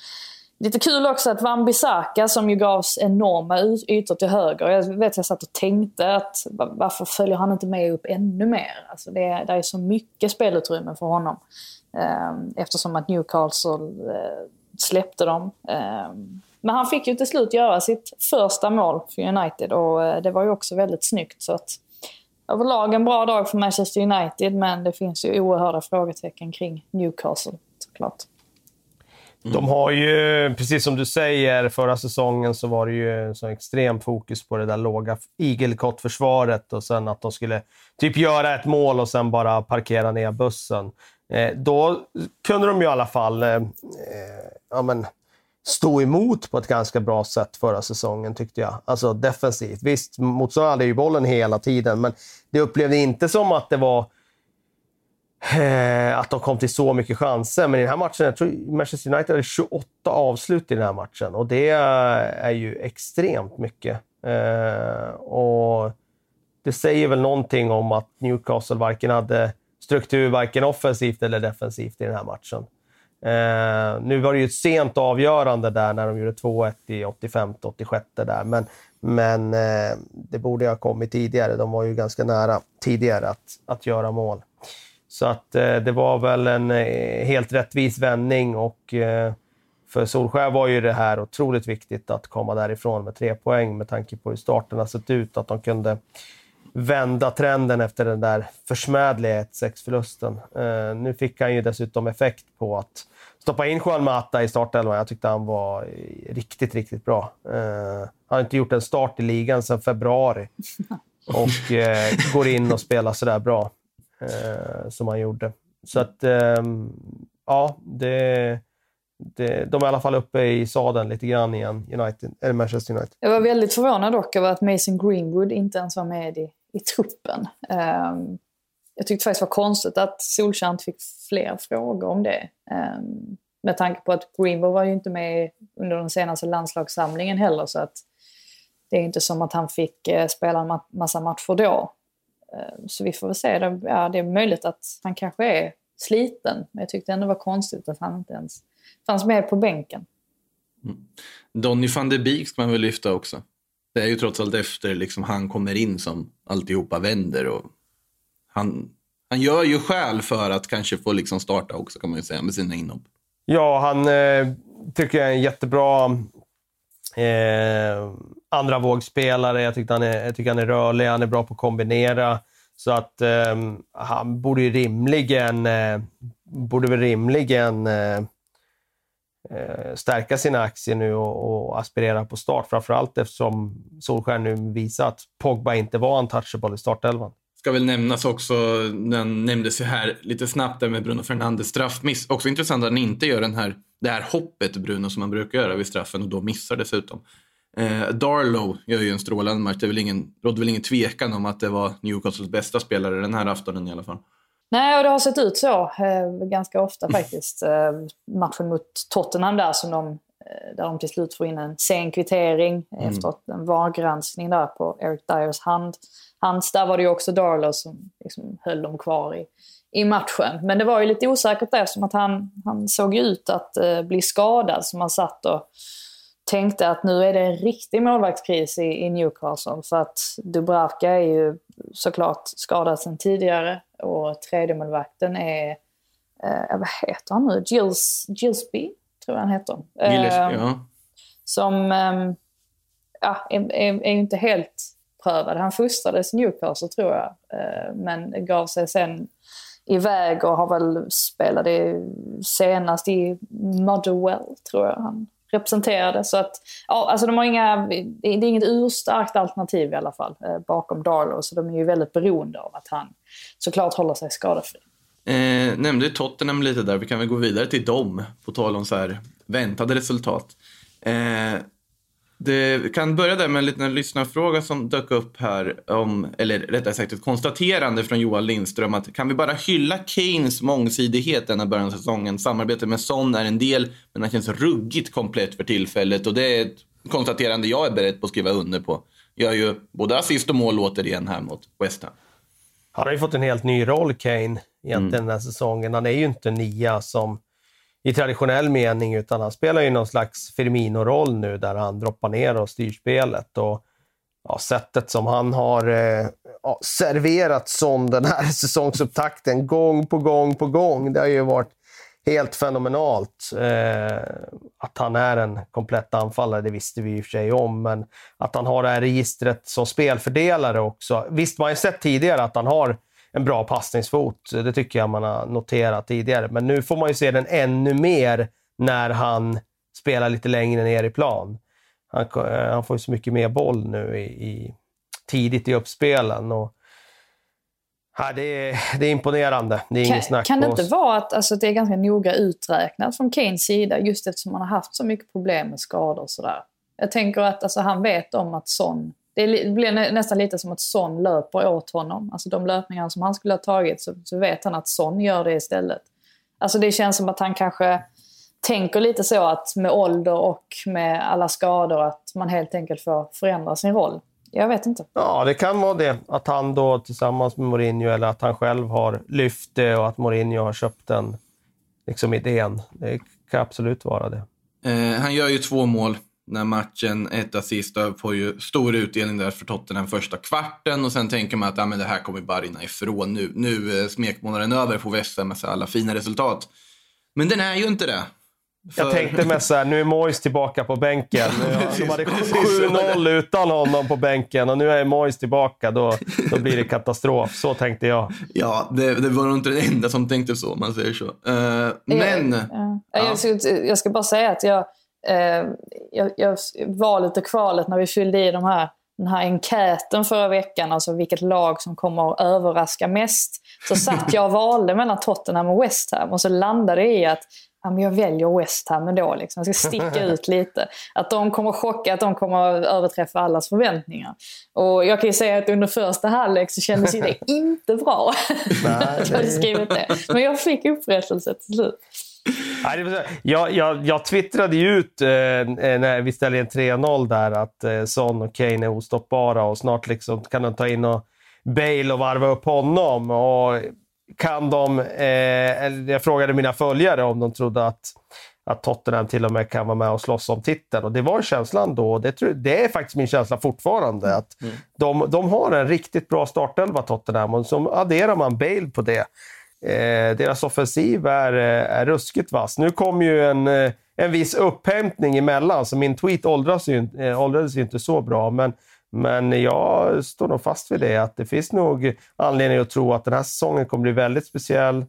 lite kul också att Van Bissaka som ju gavs enorma ytor till höger. Jag vet jag satt och tänkte att varför följer han inte med upp ännu mer? Alltså det, det är så mycket spelutrymme för honom. Ehm, eftersom att Newcastle eh, släppte dem. Ehm, men han fick ju till slut göra sitt första mål för United och eh, det var ju också väldigt snyggt. Så att, överlag en bra dag för Manchester United men det finns ju oerhörda frågetecken kring Newcastle såklart. Mm. De har ju, precis som du säger, förra säsongen så var det ju så extrem fokus på det där låga igelkottförsvaret och sen att de skulle typ göra ett mål och sen bara parkera ner bussen. Eh, då kunde de ju i alla fall eh, eh, ja, men, stå emot på ett ganska bra sätt förra säsongen tyckte jag. Alltså defensivt. Visst, motståndaren hade ju bollen hela tiden, men det upplevde inte som att det var eh, att de kom till så mycket chanser. Men i den här matchen, jag tror Manchester United hade 28 avslut i den här matchen och det eh, är ju extremt mycket. Eh, och det säger väl någonting om att Newcastle varken hade struktur, varken offensivt eller defensivt i den här matchen. Eh, nu var det ju ett sent avgörande där när de gjorde 2-1 i 85-86 där, men, men eh, det borde ha kommit tidigare. De var ju ganska nära tidigare att, att göra mål. Så att eh, det var väl en eh, helt rättvis vändning och eh, för Solskär var ju det här otroligt viktigt att komma därifrån med tre poäng med tanke på hur starten har sett ut, att de kunde vända trenden efter den där försmädliga 1-6-förlusten. Eh, nu fick han ju dessutom effekt på att stoppa in Juan Mata i startelvan. Jag tyckte han var riktigt, riktigt bra. Eh, han har inte gjort en start i ligan sedan februari och eh, går in och spelar sådär bra som han gjorde. Så att, ehm, ja, det, det, de är i alla fall uppe i sadeln lite grann igen, United, eller Manchester United. Jag var väldigt förvånad dock över att Mason Greenwood inte ens var med i, i truppen. Um, jag tyckte faktiskt det var konstigt att Solskjaer inte fick fler frågor om det. Um, med tanke på att Greenbow var ju inte med under den senaste landslagssamlingen heller. Så att det är inte som att han fick uh, spela en ma- massa matcher då. Uh, så vi får väl se. Det, ja, det är möjligt att han kanske är sliten. Men jag tyckte ändå det var konstigt att han inte ens fanns med på bänken. Mm. Donny van de Beek ska man väl lyfta också. Det är ju trots allt efter liksom, han kommer in som alltihopa vänder. Och han, han gör ju skäl för att kanske få liksom starta också kan man ju säga med sina inhopp. Ja, han eh, tycker jag är en jättebra eh, andra vågspelare. Jag, han är, jag tycker han är rörlig, han är bra på att kombinera. Så att eh, han borde ju rimligen, eh, borde väl rimligen eh, Eh, stärka sina aktier nu och, och aspirera på start. Framförallt eftersom Solskjaer nu visar att Pogba inte var untouchable i startelvan. Ska väl nämnas också, den nämndes ju här lite snabbt där med Bruno Fernandes straffmiss. Också intressant att han inte gör den här, det här hoppet Bruno som man brukar göra vid straffen och då missar dessutom. Eh, Darlow gör ju en strålande match. Det är väl ingen, råder väl ingen tvekan om att det var Newcastles bästa spelare den här aftonen i alla fall. Nej, och det har sett ut så eh, ganska ofta faktiskt. Eh, matchen mot Tottenham där som de, eh, där de till slut får in en sen kvittering Mm. efter en VAR-granskning där på Eric Dyers hand. Hands, där var det ju också Darlow som liksom höll dem kvar i, i matchen. Men det var ju lite osäkert där eftersom att han, han såg ut att eh, bli skadad. Så man satt och tänkte att nu är det en riktig målvaktskris i, i Newcastle. För att Dubravka är ju såklart skadad sedan tidigare. Och tredjemålvakten är, eh, vad heter han nu? Gills, Gillsby, tror jag han heter. Gillespie, Eh, ja. som ja, är, är, är inte helt prövad. Han fostrades i Newcastle tror jag, eh, men gav sig sen iväg och har väl spelat senast i Motherwell tror jag han representerade. Så att, ja, alltså de har inga, det är inget urstarkt alternativ i alla fall eh, bakom Darlow, så de är ju väldigt beroende av att han såklart håller sig skadefri. Eh, nämnde Tottenham lite där. Vi kan väl gå vidare till dem, på tal om så här väntade resultat. Eh, det kan börja där med en liten lyssnarfråga som dök upp här. Om, eller rättare sagt ett konstaterande från Johan Lindström att kan vi bara hylla Keynes mångsidighet denna början av säsongen? Samarbetet med Son är en del, men han känns ruggigt komplett för tillfället och det är ett konstaterande jag är beredd på att skriva under på. Gör ju både assist och mål återigen här mot West Ham. Han har ju fått en helt ny roll, Kane, egentligen den här säsongen. Han är ju inte nia som i traditionell mening, utan han spelar ju någon slags Firmino-roll nu där han droppar ner och styr spelet. Och, ja, sättet som han har eh, ja, serverat som den här säsongsupptakten gång på gång på gång, det har ju varit helt fenomenalt. Eh, att han är en komplett anfallare, det visste vi i och för sig om, men att han har det här registret som spelfördelare också. Visst, man har ju sett tidigare att han har en bra passningsfot. Det tycker jag man har noterat tidigare. Men nu får man ju se den ännu mer när han spelar lite längre ner i plan. Han, eh, han får ju så mycket mer boll nu i, i tidigt i uppspelen. Och, ja, det, är, det är imponerande. Det är Kan, snack kan det inte vara att alltså, det är ganska noga uträknat från Kanes sida just eftersom han har haft så mycket problem med skador och sådär. Jag tänker att alltså, han vet om att Son... Det li- blir nä, nästan lite som att Son löper åt honom. Alltså de löpningar som han skulle ha tagit så, så vet han att Son gör det istället. Alltså det känns som att han kanske tänker lite så att med ålder och med alla skador att man helt enkelt får förändra sin roll. Jag vet inte. Ja, det kan vara det. Att han då tillsammans med Mourinho, eller att han själv har lyft det och att Mourinho har köpt den liksom idén. Det kan absolut vara det. Eh, han gör ju två mål när matchen, ett assist får ju stor utdelning där för Tottenham första kvarten och sen tänker man att ja, men det här kommer bara rinna ifrån nu. Nu smekmånaden över på West Ham med så alla fina resultat. Men den är ju inte det. Jag För- tänkte mest så här, nu är Moyes tillbaka på bänken. De hade 7-0 utan honom på bänken och nu är Moyes tillbaka. Då, då blir det katastrof. Så tänkte jag. Ja, det, det var nog inte den enda som tänkte så, om man säger så. Eh, men... Ja. Ja. Jag, ska, jag ska bara säga att jag, eh, jag, jag var lite kvalet när vi fyllde i de här, den här enkäten förra veckan, alltså vilket lag som kommer att överraska mest. Så satt jag och valde mellan Tottenham och West Ham och så landade det i att ja, jag väljer West Ham ändå. Liksom. Jag ska sticka ut lite. Att de kommer chocka, att de kommer att överträffa allas förväntningar. Och jag kan ju säga att under första halvlek så kändes det inte bra. Nej, att jag hade skrivit det. Men jag fick upprättelse till slut. Jag, jag, jag twittrade ju ut eh, när vi ställde en 3-0 där att eh, Son och Kane är ostoppbara och snart liksom kan de ta in och Bale och varva upp honom. Och kan de, eh, jag frågade mina följare om de trodde att, att Tottenham till och med kan vara med och slåss om titeln. Och det var känslan då. Det, det är faktiskt min känsla fortfarande. att mm. de, de har en riktigt bra startelva, Tottenham, och så adderar man Bale på det. Eh, deras offensiv är, eh, är ruskigt vass. Nu kom ju en, eh, en viss upphämtning emellan, så min tweet åldras ju, eh, åldrades ju inte så bra. Men men jag står nog fast vid det, att det finns nog anledning att tro att den här säsongen kommer bli väldigt speciell.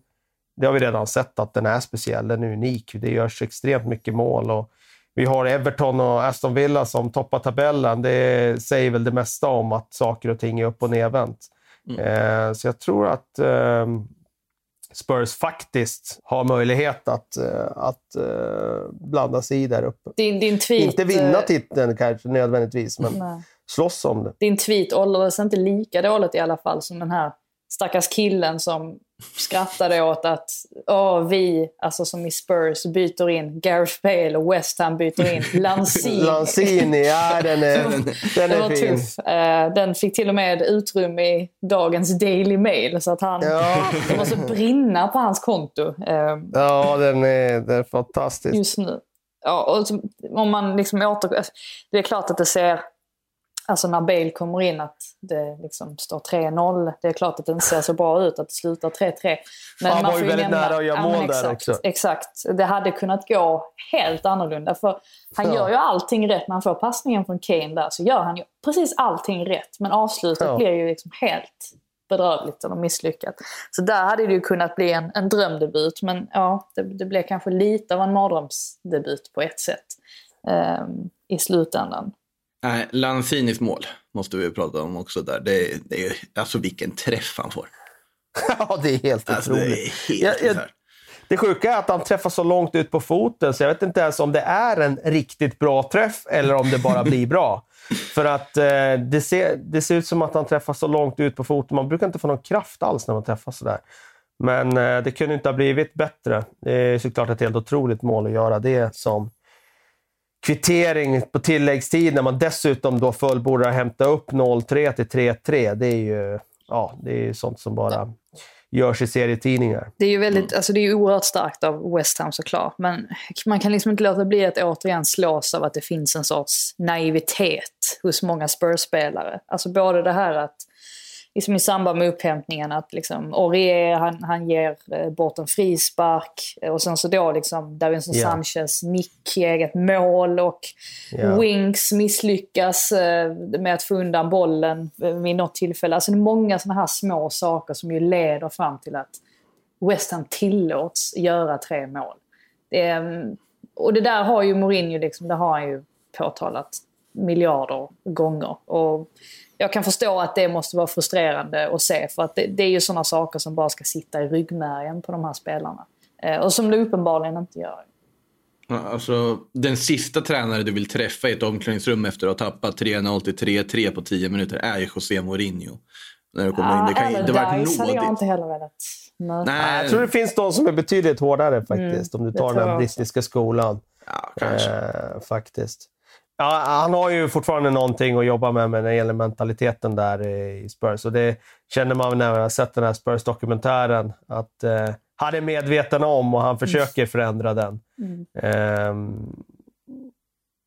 Det har vi redan sett att den är speciell, den är unik. Det görs extremt mycket mål. Och vi har Everton och Aston Villa som toppar tabellen. Det säger väl det mesta om att saker och ting är upp och nervänt. Mm. Eh, så jag tror att eh, Spurs faktiskt har möjlighet att, eh, att uh, blanda sig i där uppe. Din, din tweet, Inte vinna titeln kanske nödvändigtvis, men nej slåss om det. Din tweet åldrades inte lika dåligt i alla fall som den här stackars killen som skrattade åt att åh, vi, alltså som i Spurs, byter in Gareth Bale och West Ham byter in Lanzini. Lanzini, ja den är, den är var fin. Tuff. Uh, den fick till och med utrymme i dagens Daily Mail så att han, ja. det måste brinna på hans konto. Uh, ja, den är, den är fantastisk. Just nu. Ja, och om man liksom åter... Det är klart att det ser Alltså när Bale kommer in att det liksom står 3-0. Det är klart att det inte ser så bra ut att det slutar 3-3. Men Han man var ju väldigt nämna, nära att göra mål ja, exakt, där också. Exakt. Det hade kunnat gå helt annorlunda. För han ja. gör ju allting rätt när han får passningen från Kane där. Så gör han ju precis allting rätt. Men avslutet ja. blir ju liksom helt bedrövligt eller misslyckat. Så där hade det ju kunnat bli en, en drömdebut. Men ja, det, det blev kanske lite av en mardrömsdebut på ett sätt. Um, I slutändan. Nej, Lanzinis mål måste vi prata om också där. Det, det är, alltså vilken träff han får. ja, det är helt alltså, otroligt. Det, är helt jag, jag, det sjuka är att han träffar så långt ut på foten så jag vet inte ens om det är en riktigt bra träff eller om det bara blir bra. För att eh, det, ser, det ser ut som att han träffar så långt ut på foten. Man brukar inte få någon kraft alls när man träffar sådär. Men eh, det kunde inte ha blivit bättre. Det är såklart ett helt otroligt mål att göra det som kvittering på tilläggstid när man dessutom då fullbordar hämta upp 0-3 till 3-3. Det är ju ja, det är sånt som bara görs i serietidningar. Det är ju väldigt, alltså det är oerhört starkt av West Ham såklart. Men man kan liksom inte låta bli att återigen slås av att det finns en sorts naivitet hos många Spurs-spelare. Alltså både det här att liksom i samband med upphämtningen att liksom Aurier han, han ger eh, bort en frispark och sen så då liksom Davinson yeah. Sanchez nick i eget mål och yeah. Winks misslyckas eh, med att få undan bollen vid något tillfälle. Alltså det är många sådana här små saker som ju leder fram till att West Ham tillåts göra tre mål. Det, mm, och det där har ju Mourinho liksom, det har han ju påtalat miljarder gånger. Och jag kan förstå att det måste vara frustrerande att se för att det, det är ju sådana saker som bara ska sitta i ryggmärgen på de här spelarna. Eh, och som det uppenbarligen inte gör. Alltså, den sista tränare du vill träffa i ett omklädningsrum efter att ha tappat 3-0 till 3-3 på 10 minuter är ju José Mourinho. När du kommer ja, in. Det kan inte vara nådigt. hade jag inte heller velat möta. Nej. Jag tror det finns de som är betydligt hårdare faktiskt. Mm, om du tar den här brittiska skolan. Ja, kanske. Eh, faktiskt. Ja, han har ju fortfarande någonting att jobba med, när det gäller mentaliteten där i Spurs. Och det känner man när man har sett den här Spurs-dokumentären. Att eh, han är medveten om och han mm. försöker förändra den. Mm. Eh,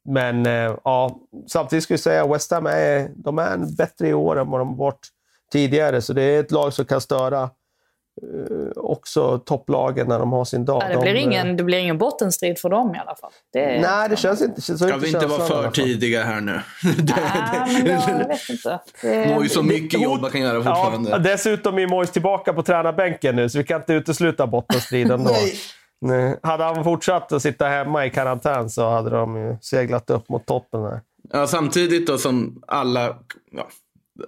men eh, ja, samtidigt ska jag säga att West Ham är, de är bättre i år än vad de varit tidigare. Så det är ett lag som kan störa också topplagen när de har sin dag. Det, blir de, ingen, det blir ingen bottenstrid för dem i alla fall. Det nej, det känns inte så. Ska vi inte vara för tidiga här nu? nej, men jag vet inte. Mojs så mycket jobb man kan göra fortfarande. Ja, dessutom är Mojs tillbaka på tränarbänken nu, så vi kan inte utesluta bottenstriden då. nej. Hade han fortsatt att sitta hemma i karantän så hade de ju seglat upp mot toppen. Här. Ja, samtidigt då som alla... Ja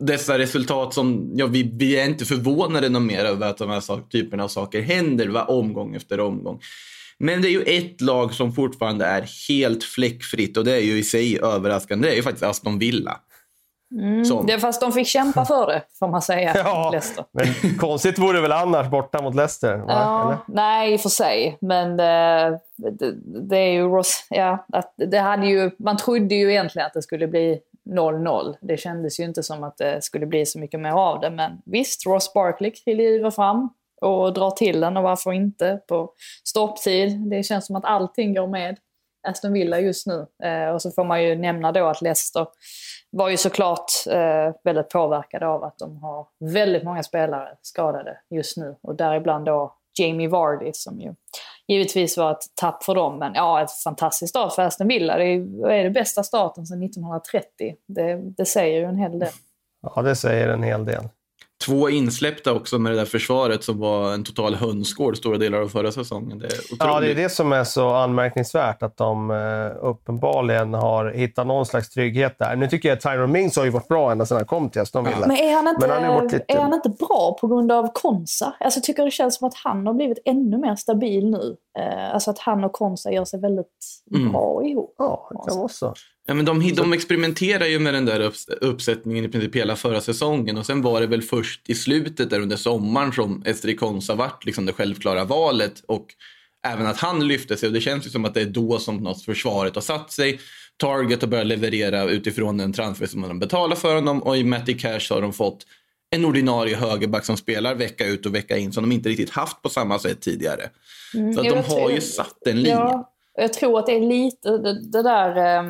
dessa resultat som, ja, vi, vi är inte förvånade någon mer över att de här sak, typerna av saker händer va, omgång efter omgång. Men det är ju ett lag som fortfarande är helt fläckfritt och det är ju i sig överraskande. Det är ju faktiskt Aston Villa. Mm, Som. det, fast de fick kämpa för det, får man säga. Ja, Leicester. men konstigt vore det väl annars borta mot Leicester? Va? Ja, nej, i och för sig. Men eh, det, det är ju... Ja, att det hade ju, man trodde ju egentligen att det skulle bli 0-0. Det kändes ju inte som att det skulle bli så mycket mer av det. Men visst, Ross Barkley kliver fram och drar till den och varför inte på stopptid. Det känns som att allting går med Aston Villa just nu. Eh, och så får man ju nämna då att Leicester var ju såklart eh, väldigt påverkade av att de har väldigt många spelare skadade just nu. Och däribland då Jamie Vardy som ju givetvis var ett tapp för dem. Men ja, ett fantastiskt start för Aston Villa. Det är, är det bästa starten sedan 1930. Det, det säger ju en hel del. Ja, det säger en hel del. Två insläppta också med det där försvaret som var en total hönsgård stora delar av förra säsongen. Det är otroligt. Ja, det är det som är så anmärkningsvärt, att de eh, uppenbarligen har hittat någon slags trygghet där. Nu tycker jag att Tyrone Mings har ju varit bra ända sedan han kom till Aston Villa. Men är han inte, Men han lite- är han inte bra på grund av Konsa? Alltså, jag tycker det känns som att han har blivit ännu mer stabil nu. Eh, alltså att han och Konsa gör sig väldigt Mm. bra ihop. Ja, det kan vara så. Ja, men de, de experimenterar ju med den där upps- uppsättningen i princip hela förra säsongen och sen var det väl först i slutet där under sommaren som Estri Konsa vart liksom det självklara valet och även att han lyfte sig och det känns ju som att det är då som något försvaret har satt sig. Target har börjat leverera utifrån den transfer som de betalar för honom och i Matty Cash har de fått en ordinarie högerback som spelar vecka ut och vecka in som de inte riktigt haft på samma sätt tidigare. Så att de har ju satt en linje. Ja, jag tror att det är lite det, det där, eh,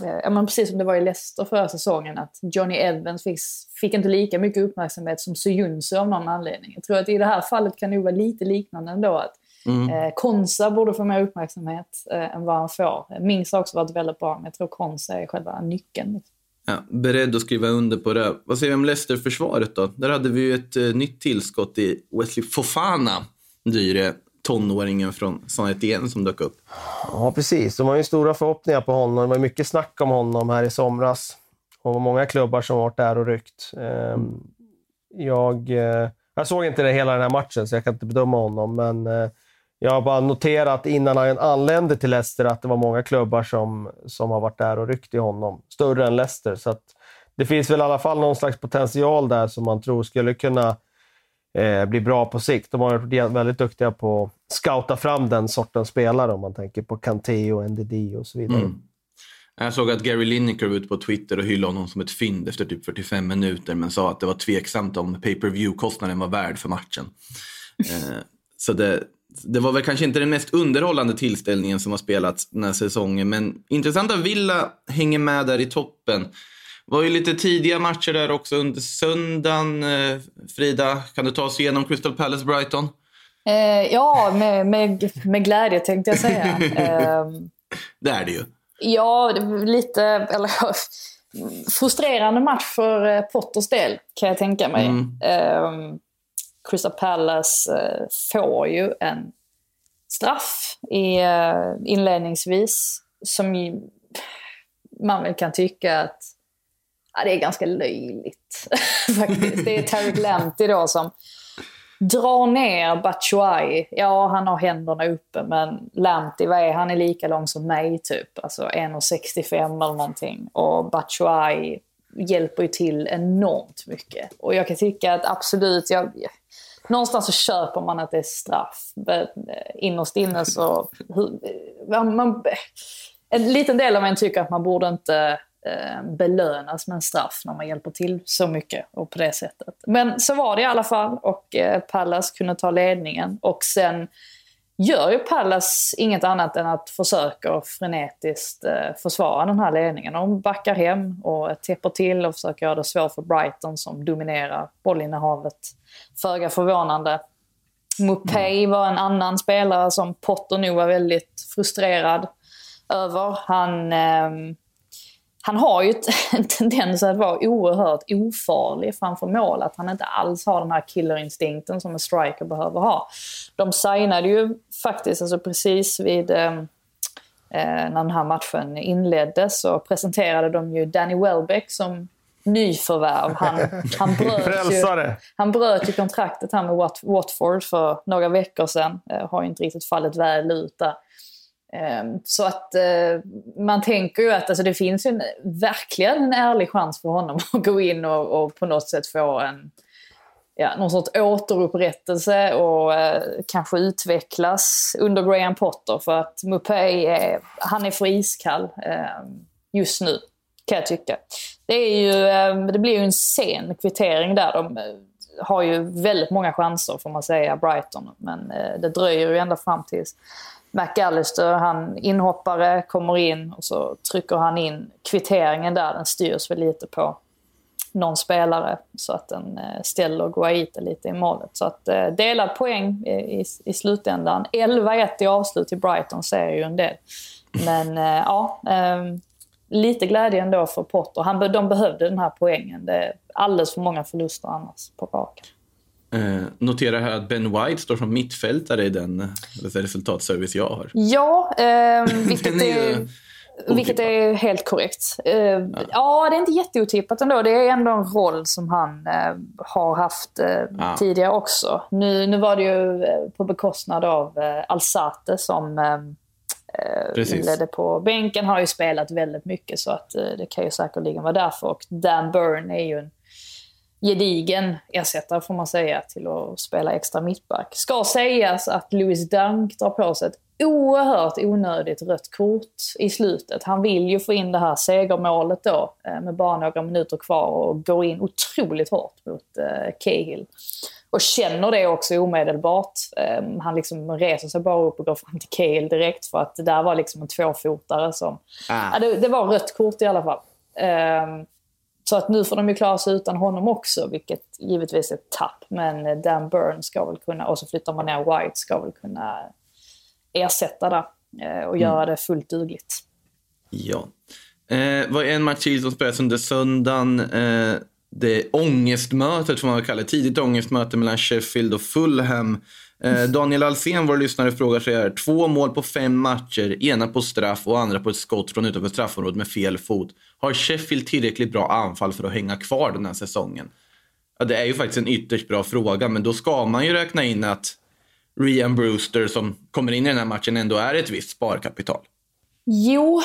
ja, men precis som det var i Leicester förra säsongen, att Johnny Evans fick, fick inte lika mycket uppmärksamhet som Suyuncu av någon anledning. Jag tror att i det här fallet kan det vara lite liknande ändå. Att Mm. eh, Konsa borde få mer uppmärksamhet eh, än vad han får. Mings har också varit väldigt bra, men jag tror Konsa är själva nyckeln. Ja, beredd att skriva under på det. Vad säger vi om Leicester-försvaret då? Där hade vi ju ett eh, nytt tillskott i Wesley Fofana, dyre tonåringen från Saint Etienne som dök upp. Ja, precis. De har ju stora förhoppningar på honom. Det var mycket snack om honom här i somras. Och många klubbar som har varit där och ryckt. Ehm, jag, eh, jag såg inte det hela den här matchen, så jag kan inte bedöma honom. Men eh, jag har bara noterat innan han anlände till Leicester att det var många klubbar som, som har varit där och ryckt i honom. Större än Leicester. Så att det finns väl i alla fall någon slags potential där som man tror skulle kunna eh, bli bra på sikt. De har varit väldigt duktiga på att scouta fram den sortens spelare om man tänker på Kanté och NDD och så vidare. Mm. Jag såg att Gary Lineker var ute på Twitter och hyllade honom som ett fynd efter typ 45 minuter men sa att det var tveksamt om pay per view kostnaden var värd för matchen. eh, så det, det var väl kanske inte den mest underhållande tillställningen som har spelats den här säsongen men intressant att Villa hänger med där i toppen. Var ju lite tidiga matcher där också under söndagen. Eh, Frida, kan du ta oss igenom Crystal Palace Brighton? Eh, ja, med, med, med glädje tänkte jag säga. Ehm, Det är det ju. Ja, lite eller, frustrerande match för eh, Potters del kan jag tänka mig. Mm. Ehm, Crystal Palace eh, får ju en straff i, eh, inledningsvis som ju, man väl kan tycka att ja, det är ganska löjligt faktiskt. Det är Terry Glent då som drar ner Batshuayi. Ja, han har händerna uppe, men Lanty, vad är han? Han är lika lång som mig, typ. Alltså 1,65 eller någonting. Och Batshuayi hjälper ju till enormt mycket. Och jag kan tycka att absolut, jag, någonstans så köper man att det är straff. Men eh, innerst inne så... Hur, man, en liten del av en tycker att man borde inte belönas med en straff när man hjälper till så mycket och på det sättet. Men så var det i alla fall och eh, Pallas kunde ta ledningen och sen gör ju Pallas inget annat än att försöka frenetiskt eh, försvara den här ledningen. De backar hem och täpper till och försöker göra det svårt för Brighton som dominerar bollinnehavet. Föga förvånande. Mupay var en annan spelare som Potter nog var väldigt frustrerad över. Han, eh, han har ju en tendens att vara oerhört ofarlig framför mål. Att han inte alls har den här killerinstinkten som en striker behöver ha. De signade ju faktiskt, alltså precis vid eh, när den här matchen inleddes så presenterade de ju Danny Welbeck som nyförvärv. Han, han, bröt ju, han bröt ju kontraktet här med Wat- Watford för några veckor sedan. Eh, har ju inte riktigt fallit väl ut där. Ehm, så att eh, man tänker ju att alltså, det finns en, verkligen en ärlig chans för honom att gå in och, och på något sätt få en, ja, någon sorts återupprättelse och eh, kanske utvecklas under Graham Potter. För att Mupé är, han är för iskall eh, just nu, kan jag tycka. Det, är ju, eh, det blir ju en sen kvittering där. De eh, har ju väldigt många chanser får man säga, Brighton. Men eh, det dröjer ju ända fram tills McAllister, han inhoppare, kommer in och så trycker han in kvitteringen där. Den styrs väl lite på någon spelare så att den eh, ställer Guaita lite i målet. Så att eh, delad poäng i, i slutändan. 11-1 i avslut i Brighton säger ju en del. Men eh, ja, ehm, lite glädje ändå för Potter. Han, de behövde den här poängen. Det är alldeles för många förluster annars på raken. Eh, notera här att Ben White står som mittfältare i den resultatservice jag har. Ja, eh, vilket, är, vilket är helt korrekt. Eh, ja. ja. det är inte jätteotippat ändå. Det är ändå en roll som han eh, har haft eh, ja. tidigare också. Nu, nu var det ju eh, på bekostnad av eh, Alsate som eh, ledde på bänken. Har ju spelat väldigt mycket så att det kan ju säkerligen vara därför. Och Dan Burn är ju en gedigen ersättare får man säga till att spela extra mittback. Ska sägas att Louis Dunk drar på sig ett oerhört onödigt rött kort i slutet. Han vill ju få in det här segermålet då eh, med bara några minuter kvar och går in otroligt hårt mot eh, Cahill. Och känner det också omedelbart. Um, han liksom reser sig bara upp och går fram till Cahill direkt för att det där var liksom en tvåfotare som... Ah. Ja, det, det, var rött kort i alla fall. Så att nu får de ju klara sig utan honom också, vilket givetvis är ett tapp. Men eh, Dan Burn ska väl kunna, och så flyttar man ner White, ska väl kunna ersätta det eh, och göra mm. det fullt dugligt. Ja. Eh, var en match till som spelades under söndagen. Eh, det ångestmötet, får man väl kalla det. Tidigt ångestmöte mellan Sheffield och Fulham. Eh, Daniel Alsen, vår lyssnare, frågar sig här. Två mål på fem matcher, ena på straff och andra på ett skott från utanför straffområdet med fel fot. Har Sheffield tillräckligt bra anfall för att hänga kvar den här säsongen? Ja, det är ju faktiskt en ytterst bra fråga, men då ska man ju räkna in att Rian Brewster som kommer in i den här matchen ändå är ett visst sparkapital. Jo,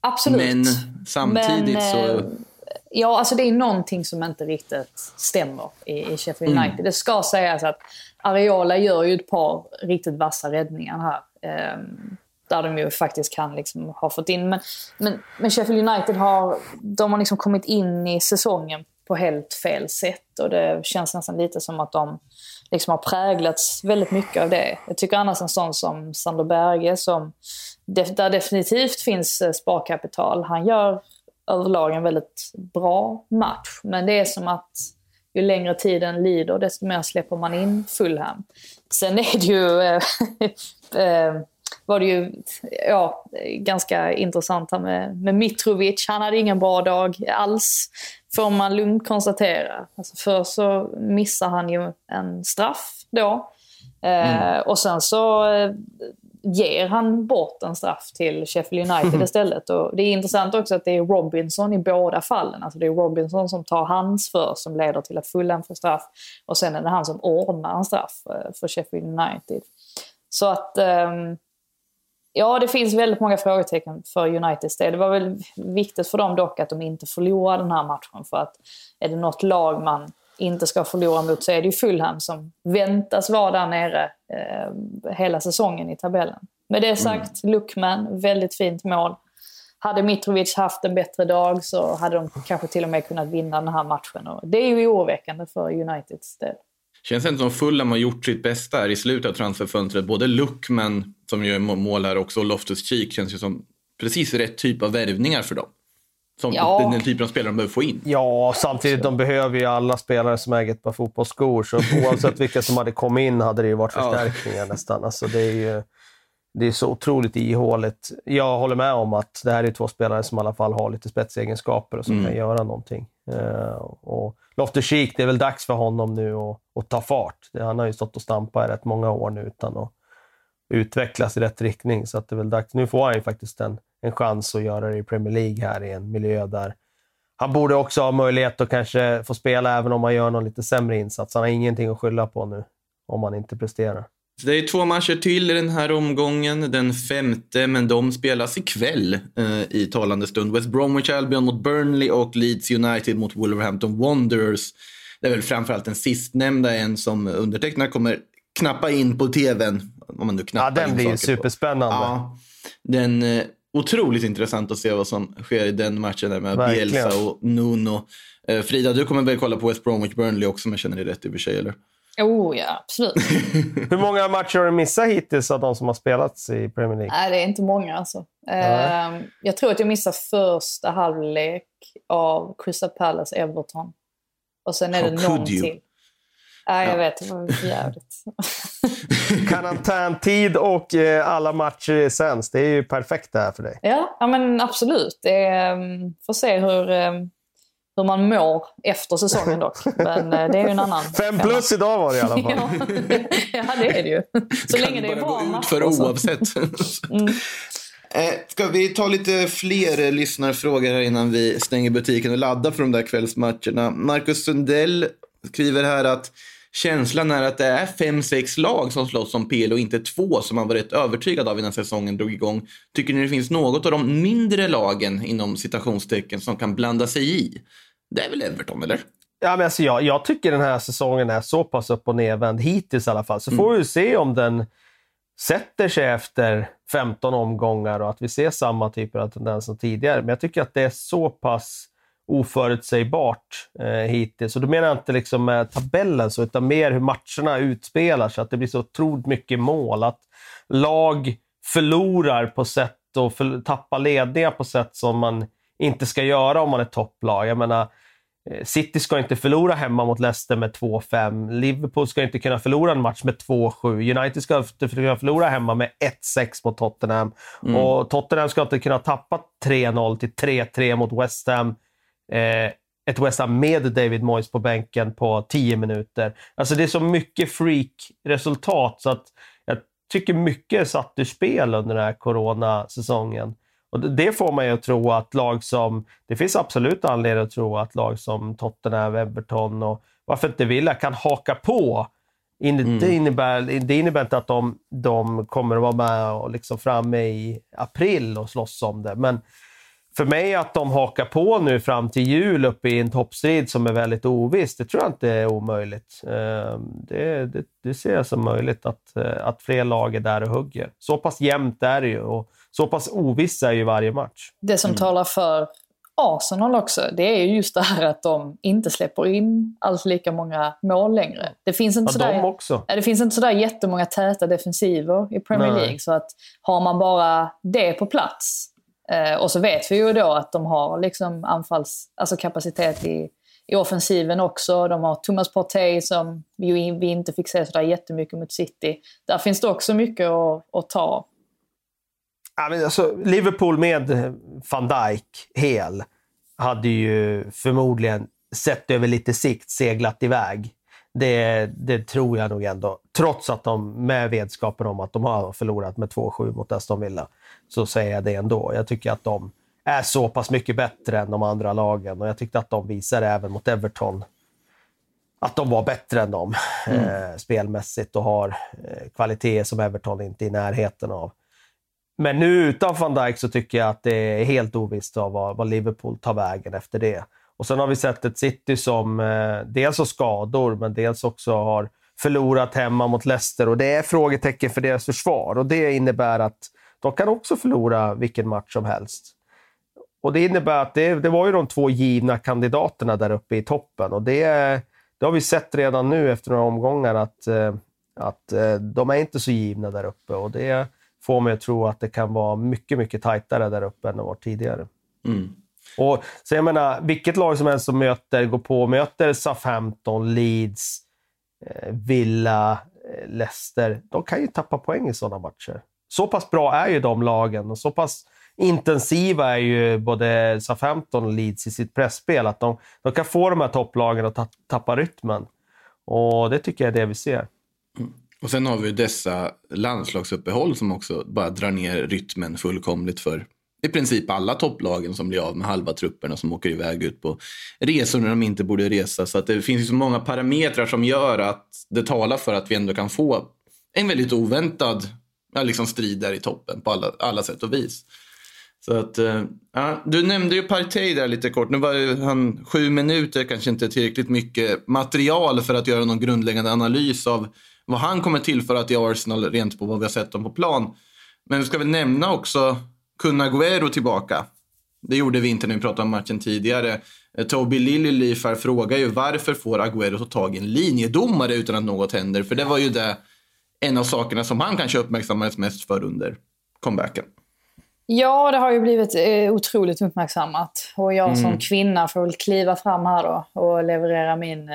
absolut. Men samtidigt men, så... Eh, ja, alltså det är någonting som inte riktigt stämmer i, i Sheffield mm. United. Mm. Det ska sägas att Areola gör ju ett par riktigt vassa räddningar här. Eh, där de ju faktiskt kan liksom ha fått in. Men, men, men Sheffield United har, de har liksom kommit in i säsongen på helt fel sätt. Och det känns nästan lite som att de liksom har präglats väldigt mycket av det. Jag tycker annars en sån som Sander Berge, som, där definitivt finns eh, sparkapital, han gör överlag en väldigt bra match. Men det är som att ju längre tiden lider, desto mer släpper man in Fulham. Sen är det ju... Eh, eh, var det ju ja, ganska intressant här med, med Mitrovic. Han hade ingen bra dag alls, får man lugnt konstatera. Alltså först så missar han ju en straff då. Eh, mm. och sen så eh, ger han bort en straff till Sheffield United istället. Och det är intressant också att det är Robinson i båda fallen. Alltså det är Robinson som tar hans för som leder till att Fulham får straff. Och sen är det han som ordnar en straff eh, för Sheffield United. Så att um, Ja, det finns väldigt många frågetecken för Uniteds del. Det var väl viktigt för dem dock att de inte förlorar den här matchen. För att är det något lag man inte ska förlora mot så är det ju Fulham som väntas vara där nere eh, hela säsongen i tabellen. Med det sagt, mm. Lookman, väldigt fint mål. Hade Mitrovic haft en bättre dag så hade de kanske till och med kunnat vinna den här matchen. Och det är ju oroväckande för Uniteds del. Känns inte som Fulham har gjort sitt bästa här i slutet av transferfönstret. Både Luckman, som gör mål här också, och Loftus-Cheek känns ju som precis rätt typ av värvningar för dem. Som ja. den typen av spelare de behöver få in. Ja, samtidigt de behöver ju alla spelare som äger ett par fotbollsskor. Så oavsett vilka som hade kommit in hade det ju varit förstärkningar ja. nästan. Alltså det är ju det är så otroligt ihåligt. Jag håller med om att det här är två spelare som i alla fall har lite spetsegenskaper och som mm. kan göra någonting. Uh, och Loftus Cheek, det är väl dags för honom nu att, att ta fart. Han har ju stått och stampat i rätt många år nu utan att utvecklas i rätt riktning. Så att det är väl dags. Nu får han ju faktiskt en, en chans att göra det i Premier League här i en miljö där han borde också ha möjlighet att kanske få spela även om han gör någon lite sämre insats. Han har ingenting att skylla på nu om han inte presterar. det är två matcher till i den här omgången. Den femte, men de spelas ikväll eh, i talande stund. West Bromwich Albion mot Burnley och Leeds United mot Wolverhampton Wanderers. Det är väl framförallt den sistnämnda en som undertecknad kommer knappa in på tvn. Om man nu ja, den blir ju superspännande. Ja, den eh, otroligt intressant att se vad som sker i den matchen där med Verkligen. Bielsa och Nuno. Eh, Frida, du kommer väl kolla på West Bromwich Burnley också om jag känner dig rätt i och för sig, eller? Oh ja, absolut. Hur många matcher har du missat hittills av de som har spelats i Premier League? Nej, det är inte många alltså. Mm. Uh, jag tror att jag missade första halvlek av Crystal Palace Everton. Och sen är det How någon till. Ja, jag ja. vet. Det var jävligt. Karantäntid och eh, alla matcher i sens. Det är ju perfekt det här för dig. Ja, ja men absolut. Det är, um, får se hur, um, hur man mår efter säsongen dock. Men uh, det är ju en annan Fem plus femma. idag var det i alla fall. ja, det är det ju. Så länge det är bra gå ut för oavsett. mm. Eh, ska vi ta lite fler lyssnarfrågor här innan vi stänger butiken och laddar för de där kvällsmatcherna? Marcus Sundell skriver här att känslan är att det är fem, sex lag som slåss om PL och inte två som man var rätt övertygad av innan säsongen drog igång. Tycker ni det finns något av de mindre lagen inom citationstecken som kan blanda sig i? Det är väl Everton, eller? Ja, men alltså jag, jag tycker den här säsongen är så pass upp och nedvänd hittills i alla fall. Så mm. får vi se om den sätter sig efter 15 omgångar och att vi ser samma typer av tendenser som tidigare. Men jag tycker att det är så pass oförutsägbart eh, hittills. Och då menar jag inte liksom med tabellen, så, utan mer hur matcherna utspelar sig. Att det blir så otroligt mycket mål. Att lag förlorar på sätt och för, tappar ledningar på sätt som man inte ska göra om man är topplag. Jag menar, eh, City ska inte förlora hemma mot Leicester med 2-5. Liverpool ska inte kunna förlora en match med 2-7. United ska inte kunna förlora hemma med 1-6 mot Tottenham. Mm. Och Tottenham ska inte kunna tappa 3-0 till 3-3 mot West Ham eh, ett West Ham med David Moyes på bänken på 10 minuter. Alltså det är så mycket freak-resultat så att jag tycker mycket är satt ur spel under den här coronasäsongen. Och det får man ju att tro att lag som... Det finns absolut anledning att tro att lag som Tottenham, Everton och varför inte Villa kan haka på. Mm. Det, innebär, det innebär inte att de, de kommer att vara med och liksom framme i april och slåss om det, men för mig att de hakar på nu fram till jul uppe i en toppstrid som är väldigt oviss, det tror jag inte är omöjligt. Ehm, det, det, det ser jag som möjligt att, eh, att fler lag är där och hugger. Så pass jämnt är det ju och så pass oviss är ju varje match. Det som mm. talar för Arsenal också, det är ju just det här att de inte släpper in alls lika många mål längre. Det finns inte, ja, sådär, de också. det finns inte sådär jättemånga täta defensiver i Premier Nej. League. Så att har man bara det på plats Eh, och så vet vi ju då att de har liksom anfalls, alltså kapacitet i, i offensiven också. De har Thomas Partey som vi, vi inte fick se sådär jättemycket mot City. Där finns det också mycket att, att ta. Ja, men alltså, Liverpool med van Dijk hel hade ju förmodligen sett över lite sikt seglat iväg. Det, det tror jag nog ändå. Trots att de, med vetskapen om att de har förlorat med 2-7 mot Aston Villa så säger jag det ändå. Jag tycker att de är så pass mycket bättre än de andra lagen och jag tyckte att de visade även mot Everton att de var bättre än dem mm. eh, spelmässigt och har eh, kvaliteter som Everton inte är i närheten av. Men nu utan van Dijk så tycker jag att det är helt ovisst vad, vad Liverpool tar vägen efter det. Och sen har vi sett ett City som eh, dels har skador, men dels också har förlorat hemma mot Leicester och det är frågetecken för deras försvar och det innebär att de kan också förlora vilken match som helst. Och Det innebär att det, det var ju de två givna kandidaterna där uppe i toppen och det, det har vi sett redan nu efter några omgångar att, eh, att eh, de är inte så givna där uppe och det får mig att tro att det kan vara mycket, mycket tajtare där uppe än det var tidigare. Mm. Och, så jag menar, vilket lag som helst som möter, går på möter Southampton, Leeds, Eh, Villa, eh, Leicester, de kan ju tappa poäng i sådana matcher. Så pass bra är ju de lagen och så pass intensiva är ju både Southampton och Leeds i sitt pressspel att de, de kan få de här topplagen att tappa rytmen. Och det tycker jag är det vi ser. Mm. Och sen har vi dessa landslagsuppehåll som också bara drar ner rytmen fullkomligt för i princip alla topplagen som blir av med halva trupperna som åker iväg ut på resor när de inte borde resa. Så att det finns så många parametrar som gör att det talar för att vi ändå kan få en väldigt oväntad liksom strid där i toppen på alla, alla sätt och vis. Så att, eh, ja, du nämnde ju Partey där lite kort. Nu var han sju minuter, kanske inte tillräckligt mycket material för att göra någon grundläggande analys av vad han kommer tillföra till Arsenal rent på vad vi har sett dem på plan. Men vi ska väl nämna också Kun Agüero tillbaka. Det gjorde vi inte när vi pratade om matchen tidigare. Eh, Toby Lillyleaf frågar ju varför får Agüero ta tag i en linjedomare utan att något händer? För det var ju det, en av sakerna som han kanske uppmärksammades mest för under comebacken. Ja, det har ju blivit eh, otroligt uppmärksammat. Och jag mm. som kvinna får väl kliva fram här då och leverera min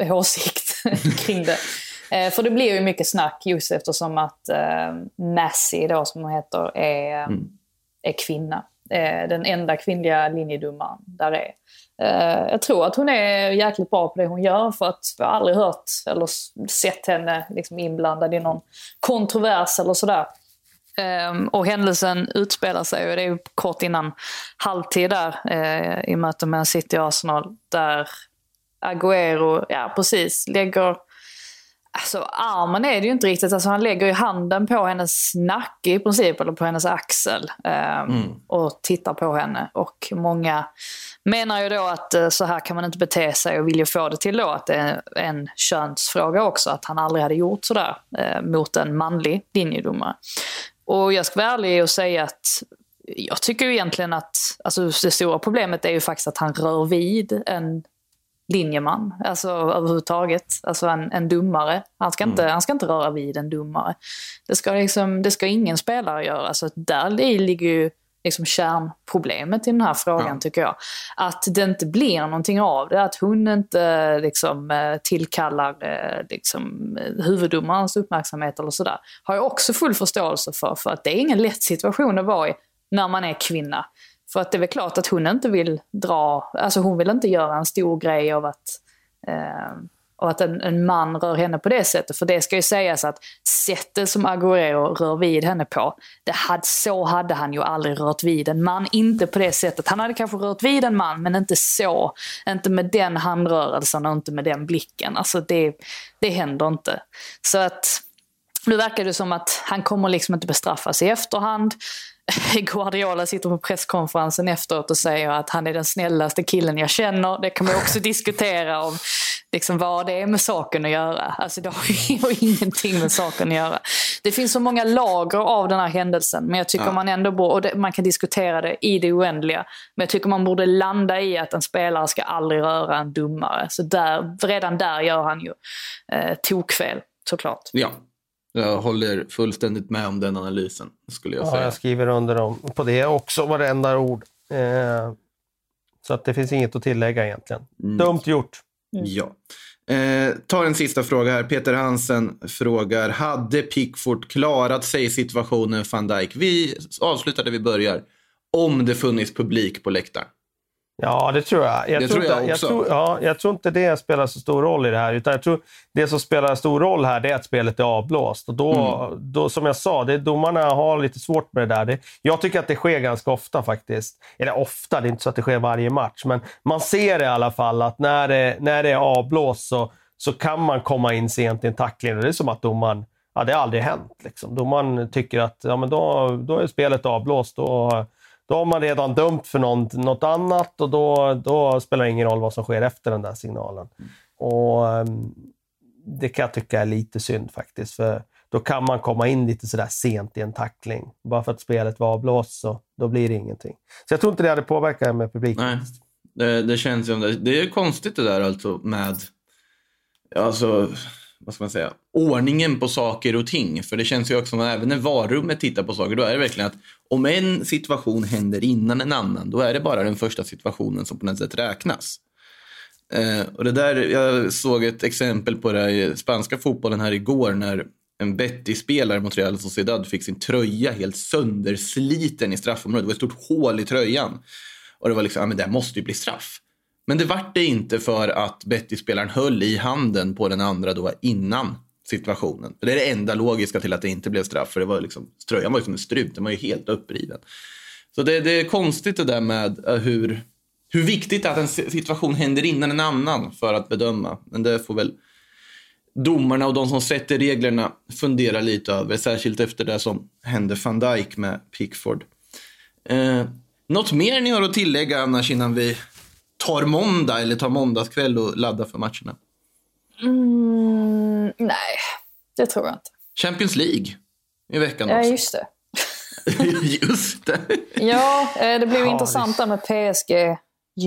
eh, åsikt kring det. Eh, för det blir ju mycket snack just eftersom att eh, Massey då som hon heter är, mm är kvinna. Eh, den enda kvinnliga linjedomaren där är. Eh, jag tror att hon är jäkligt bra på det hon gör för att jag har aldrig hört eller sett henne liksom inblandad i någon kontrovers eller sådär. Ehm, och händelsen utspelar sig, och det är kort innan halvtid där eh, i mötet mellan City och Arsenal, där Agüero, ja precis, lägger Alltså armen är det ju inte riktigt. Alltså, han lägger ju handen på hennes nacke i princip, eller på hennes axel. Eh, mm. Och tittar på henne. Och många menar ju då att eh, så här kan man inte bete sig och vill ju få det till då att det är en könsfråga också. Att han aldrig hade gjort sådär eh, mot en manlig linjedomare. Och jag ska vara ärlig och säga att jag tycker egentligen att alltså det stora problemet är ju faktiskt att han rör vid en linjeman, alltså överhuvudtaget. Alltså en, en domare. Han ska, inte, mm. han ska inte röra vid en domare. Det ska, liksom, det ska ingen spelare göra. Så där ligger ju liksom kärnproblemet i den här frågan ja. tycker jag. Att det inte blir någonting av det, att hon inte liksom, eh, tillkallar eh, liksom, huvuddomarens uppmärksamhet eller sådär. Har jag också full förståelse för, för att det är ingen lätt situation att vara i när man är kvinna. För att det är väl klart att hon inte vill dra, alltså hon vill inte göra en stor grej av att, eh, av att en, en, man rör henne på det sättet. För det ska ju sägas att sättet som Agüero rör vid henne på, det hade, så hade han ju aldrig rört vid en man. Inte på det sättet. Han hade kanske rört vid en man, men inte så. Inte med den handrörelsen och inte med den blicken. Alltså det, det händer inte. Så att nu verkar det som att han kommer liksom inte bestraffas i efterhand. Guardiola sitter på presskonferensen efteråt och säger att han är den snällaste killen jag känner. Det kan man också diskutera om liksom vad det är med saken att göra. Alltså det har ju ingenting med saken att göra. Det finns så många lager av den här händelsen men jag tycker ja. man ändå borde, och det, man kan diskutera det i det oändliga, men jag tycker man borde landa i att en spelare ska aldrig röra en domare. Så där, redan där gör han ju eh, tokfel såklart. Ja, jag håller fullständigt med om den analysen. skulle jag ja, säga. Jag skriver under om, på det också, varenda ord. Eh, så att det finns inget att tillägga egentligen. Mm. Dumt gjort. Mm. Ja. Eh, ta en sista fråga här. Peter Hansen frågar, hade Pickford klarat sig i situationen van Dijk? Vi avslutar där vi börjar. Om det funnits publik på läktaren. Ja, det tror jag. Jag det tror, jag inte. Jag tror, ja, jag tror inte det spelar så stor roll i det här. Utan jag tror det som spelar stor roll här är att spelet är avblåst. Och då, mm. då, som jag sa, det, domarna har lite svårt med det där. Det, jag tycker att det sker ganska ofta faktiskt. Eller ofta, det är inte så att det sker varje match. Men man ser i alla fall att när det, när det är avblåst så, så kan man komma in sent i en tackling. Det är som att domaren Ja, det har aldrig hänt. Liksom. Domaren tycker att ja, men då, då är spelet avblåst. Då, då har man redan dömt för något, något annat och då, då spelar det ingen roll vad som sker efter den där signalen. Och ehm, Det kan jag tycka är lite synd faktiskt. För då kan man komma in lite sådär sent i en tackling. Bara för att spelet var avblåst så då blir det ingenting. Så jag tror inte det hade påverkat med publiken. Nej, det, det känns ju. det. Det är konstigt det där alltså med... Alltså, vad ska man säga, ordningen på saker och ting. För det känns ju också som att även när varummet tittar på saker, då är det verkligen att om en situation händer innan en annan, då är det bara den första situationen som på något sätt räknas. Eh, och det där, jag såg ett exempel på det i spanska fotbollen här igår när en Betty-spelare mot Real Sociedad fick sin tröja helt söndersliten i straffområdet. Det var ett stort hål i tröjan. Och det var liksom, ja men det måste ju bli straff. Men det vart det inte för att Betty-spelaren höll i handen på den andra då innan situationen. Det är det enda logiska till att det inte blev straff. För det var liksom, tröjan var ju som en strut, den var ju helt uppriven. Så det, det är konstigt det där med eh, hur, hur viktigt att en situation händer innan en annan för att bedöma. Men det får väl domarna och de som sätter reglerna funderar lite över. Särskilt efter det som hände van Dijk med Pickford. Eh, något mer ni har att tillägga annars innan vi tar måndag eller tar måndagskväll och laddar för matcherna? Mm, nej, det tror jag inte. Champions League i veckan Ja, också. just det. just det. Ja, eh, det blir ju Ja, intressant där med PSG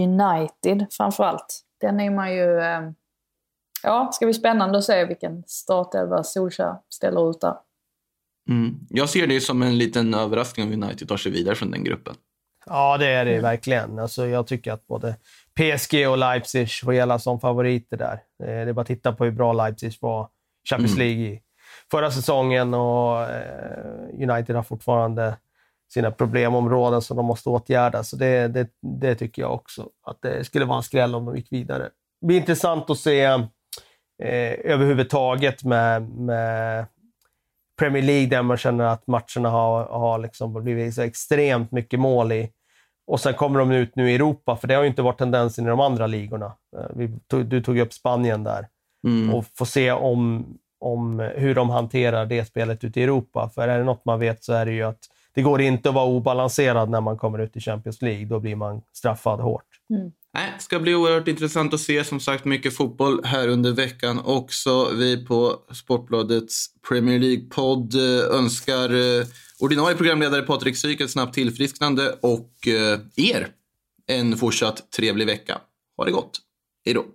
United framför allt. Den är man ju... eh, Ja, det ska bli spännande att se vilken startelva Solskjaer ställer ut där. Mm. Jag ser det som en liten överraskning om United tar sig vidare från den gruppen. Ja, det är det verkligen. Alltså, jag tycker att både PSG och Leipzig får gälla som favoriter där. Eh, Det är bara att titta på hur bra Leipzig var Champions League i förra säsongen och eh, United har fortfarande sina problemområden som de måste åtgärda. Så det, det, det tycker jag också. Att det skulle vara en skräll om de gick vidare. Det blir intressant att se eh, överhuvudtaget med, med Premier League där man känner att matcherna har, har liksom blivit så extremt mycket mål i. Och sen kommer de ut nu i Europa, för det har ju inte varit tendensen i de andra ligorna. Eh, Vi tog, du tog upp Spanien där. Mm. Och få se om, om hur de hanterar det spelet ute i Europa. För är det något man vet så är det ju att det går inte att vara obalanserad när man kommer ut i Champions League. Då blir man straffad hårt. Nej, det ska bli oerhört intressant att se som sagt mycket fotboll här under veckan också. Vi på Sportbladets Premier League-podd eh, önskar eh, ordinarie programledare Patrik Syk ett snabbt tillfrisknande och eh, er en fortsatt trevlig vecka. Ha det gott. Hej då.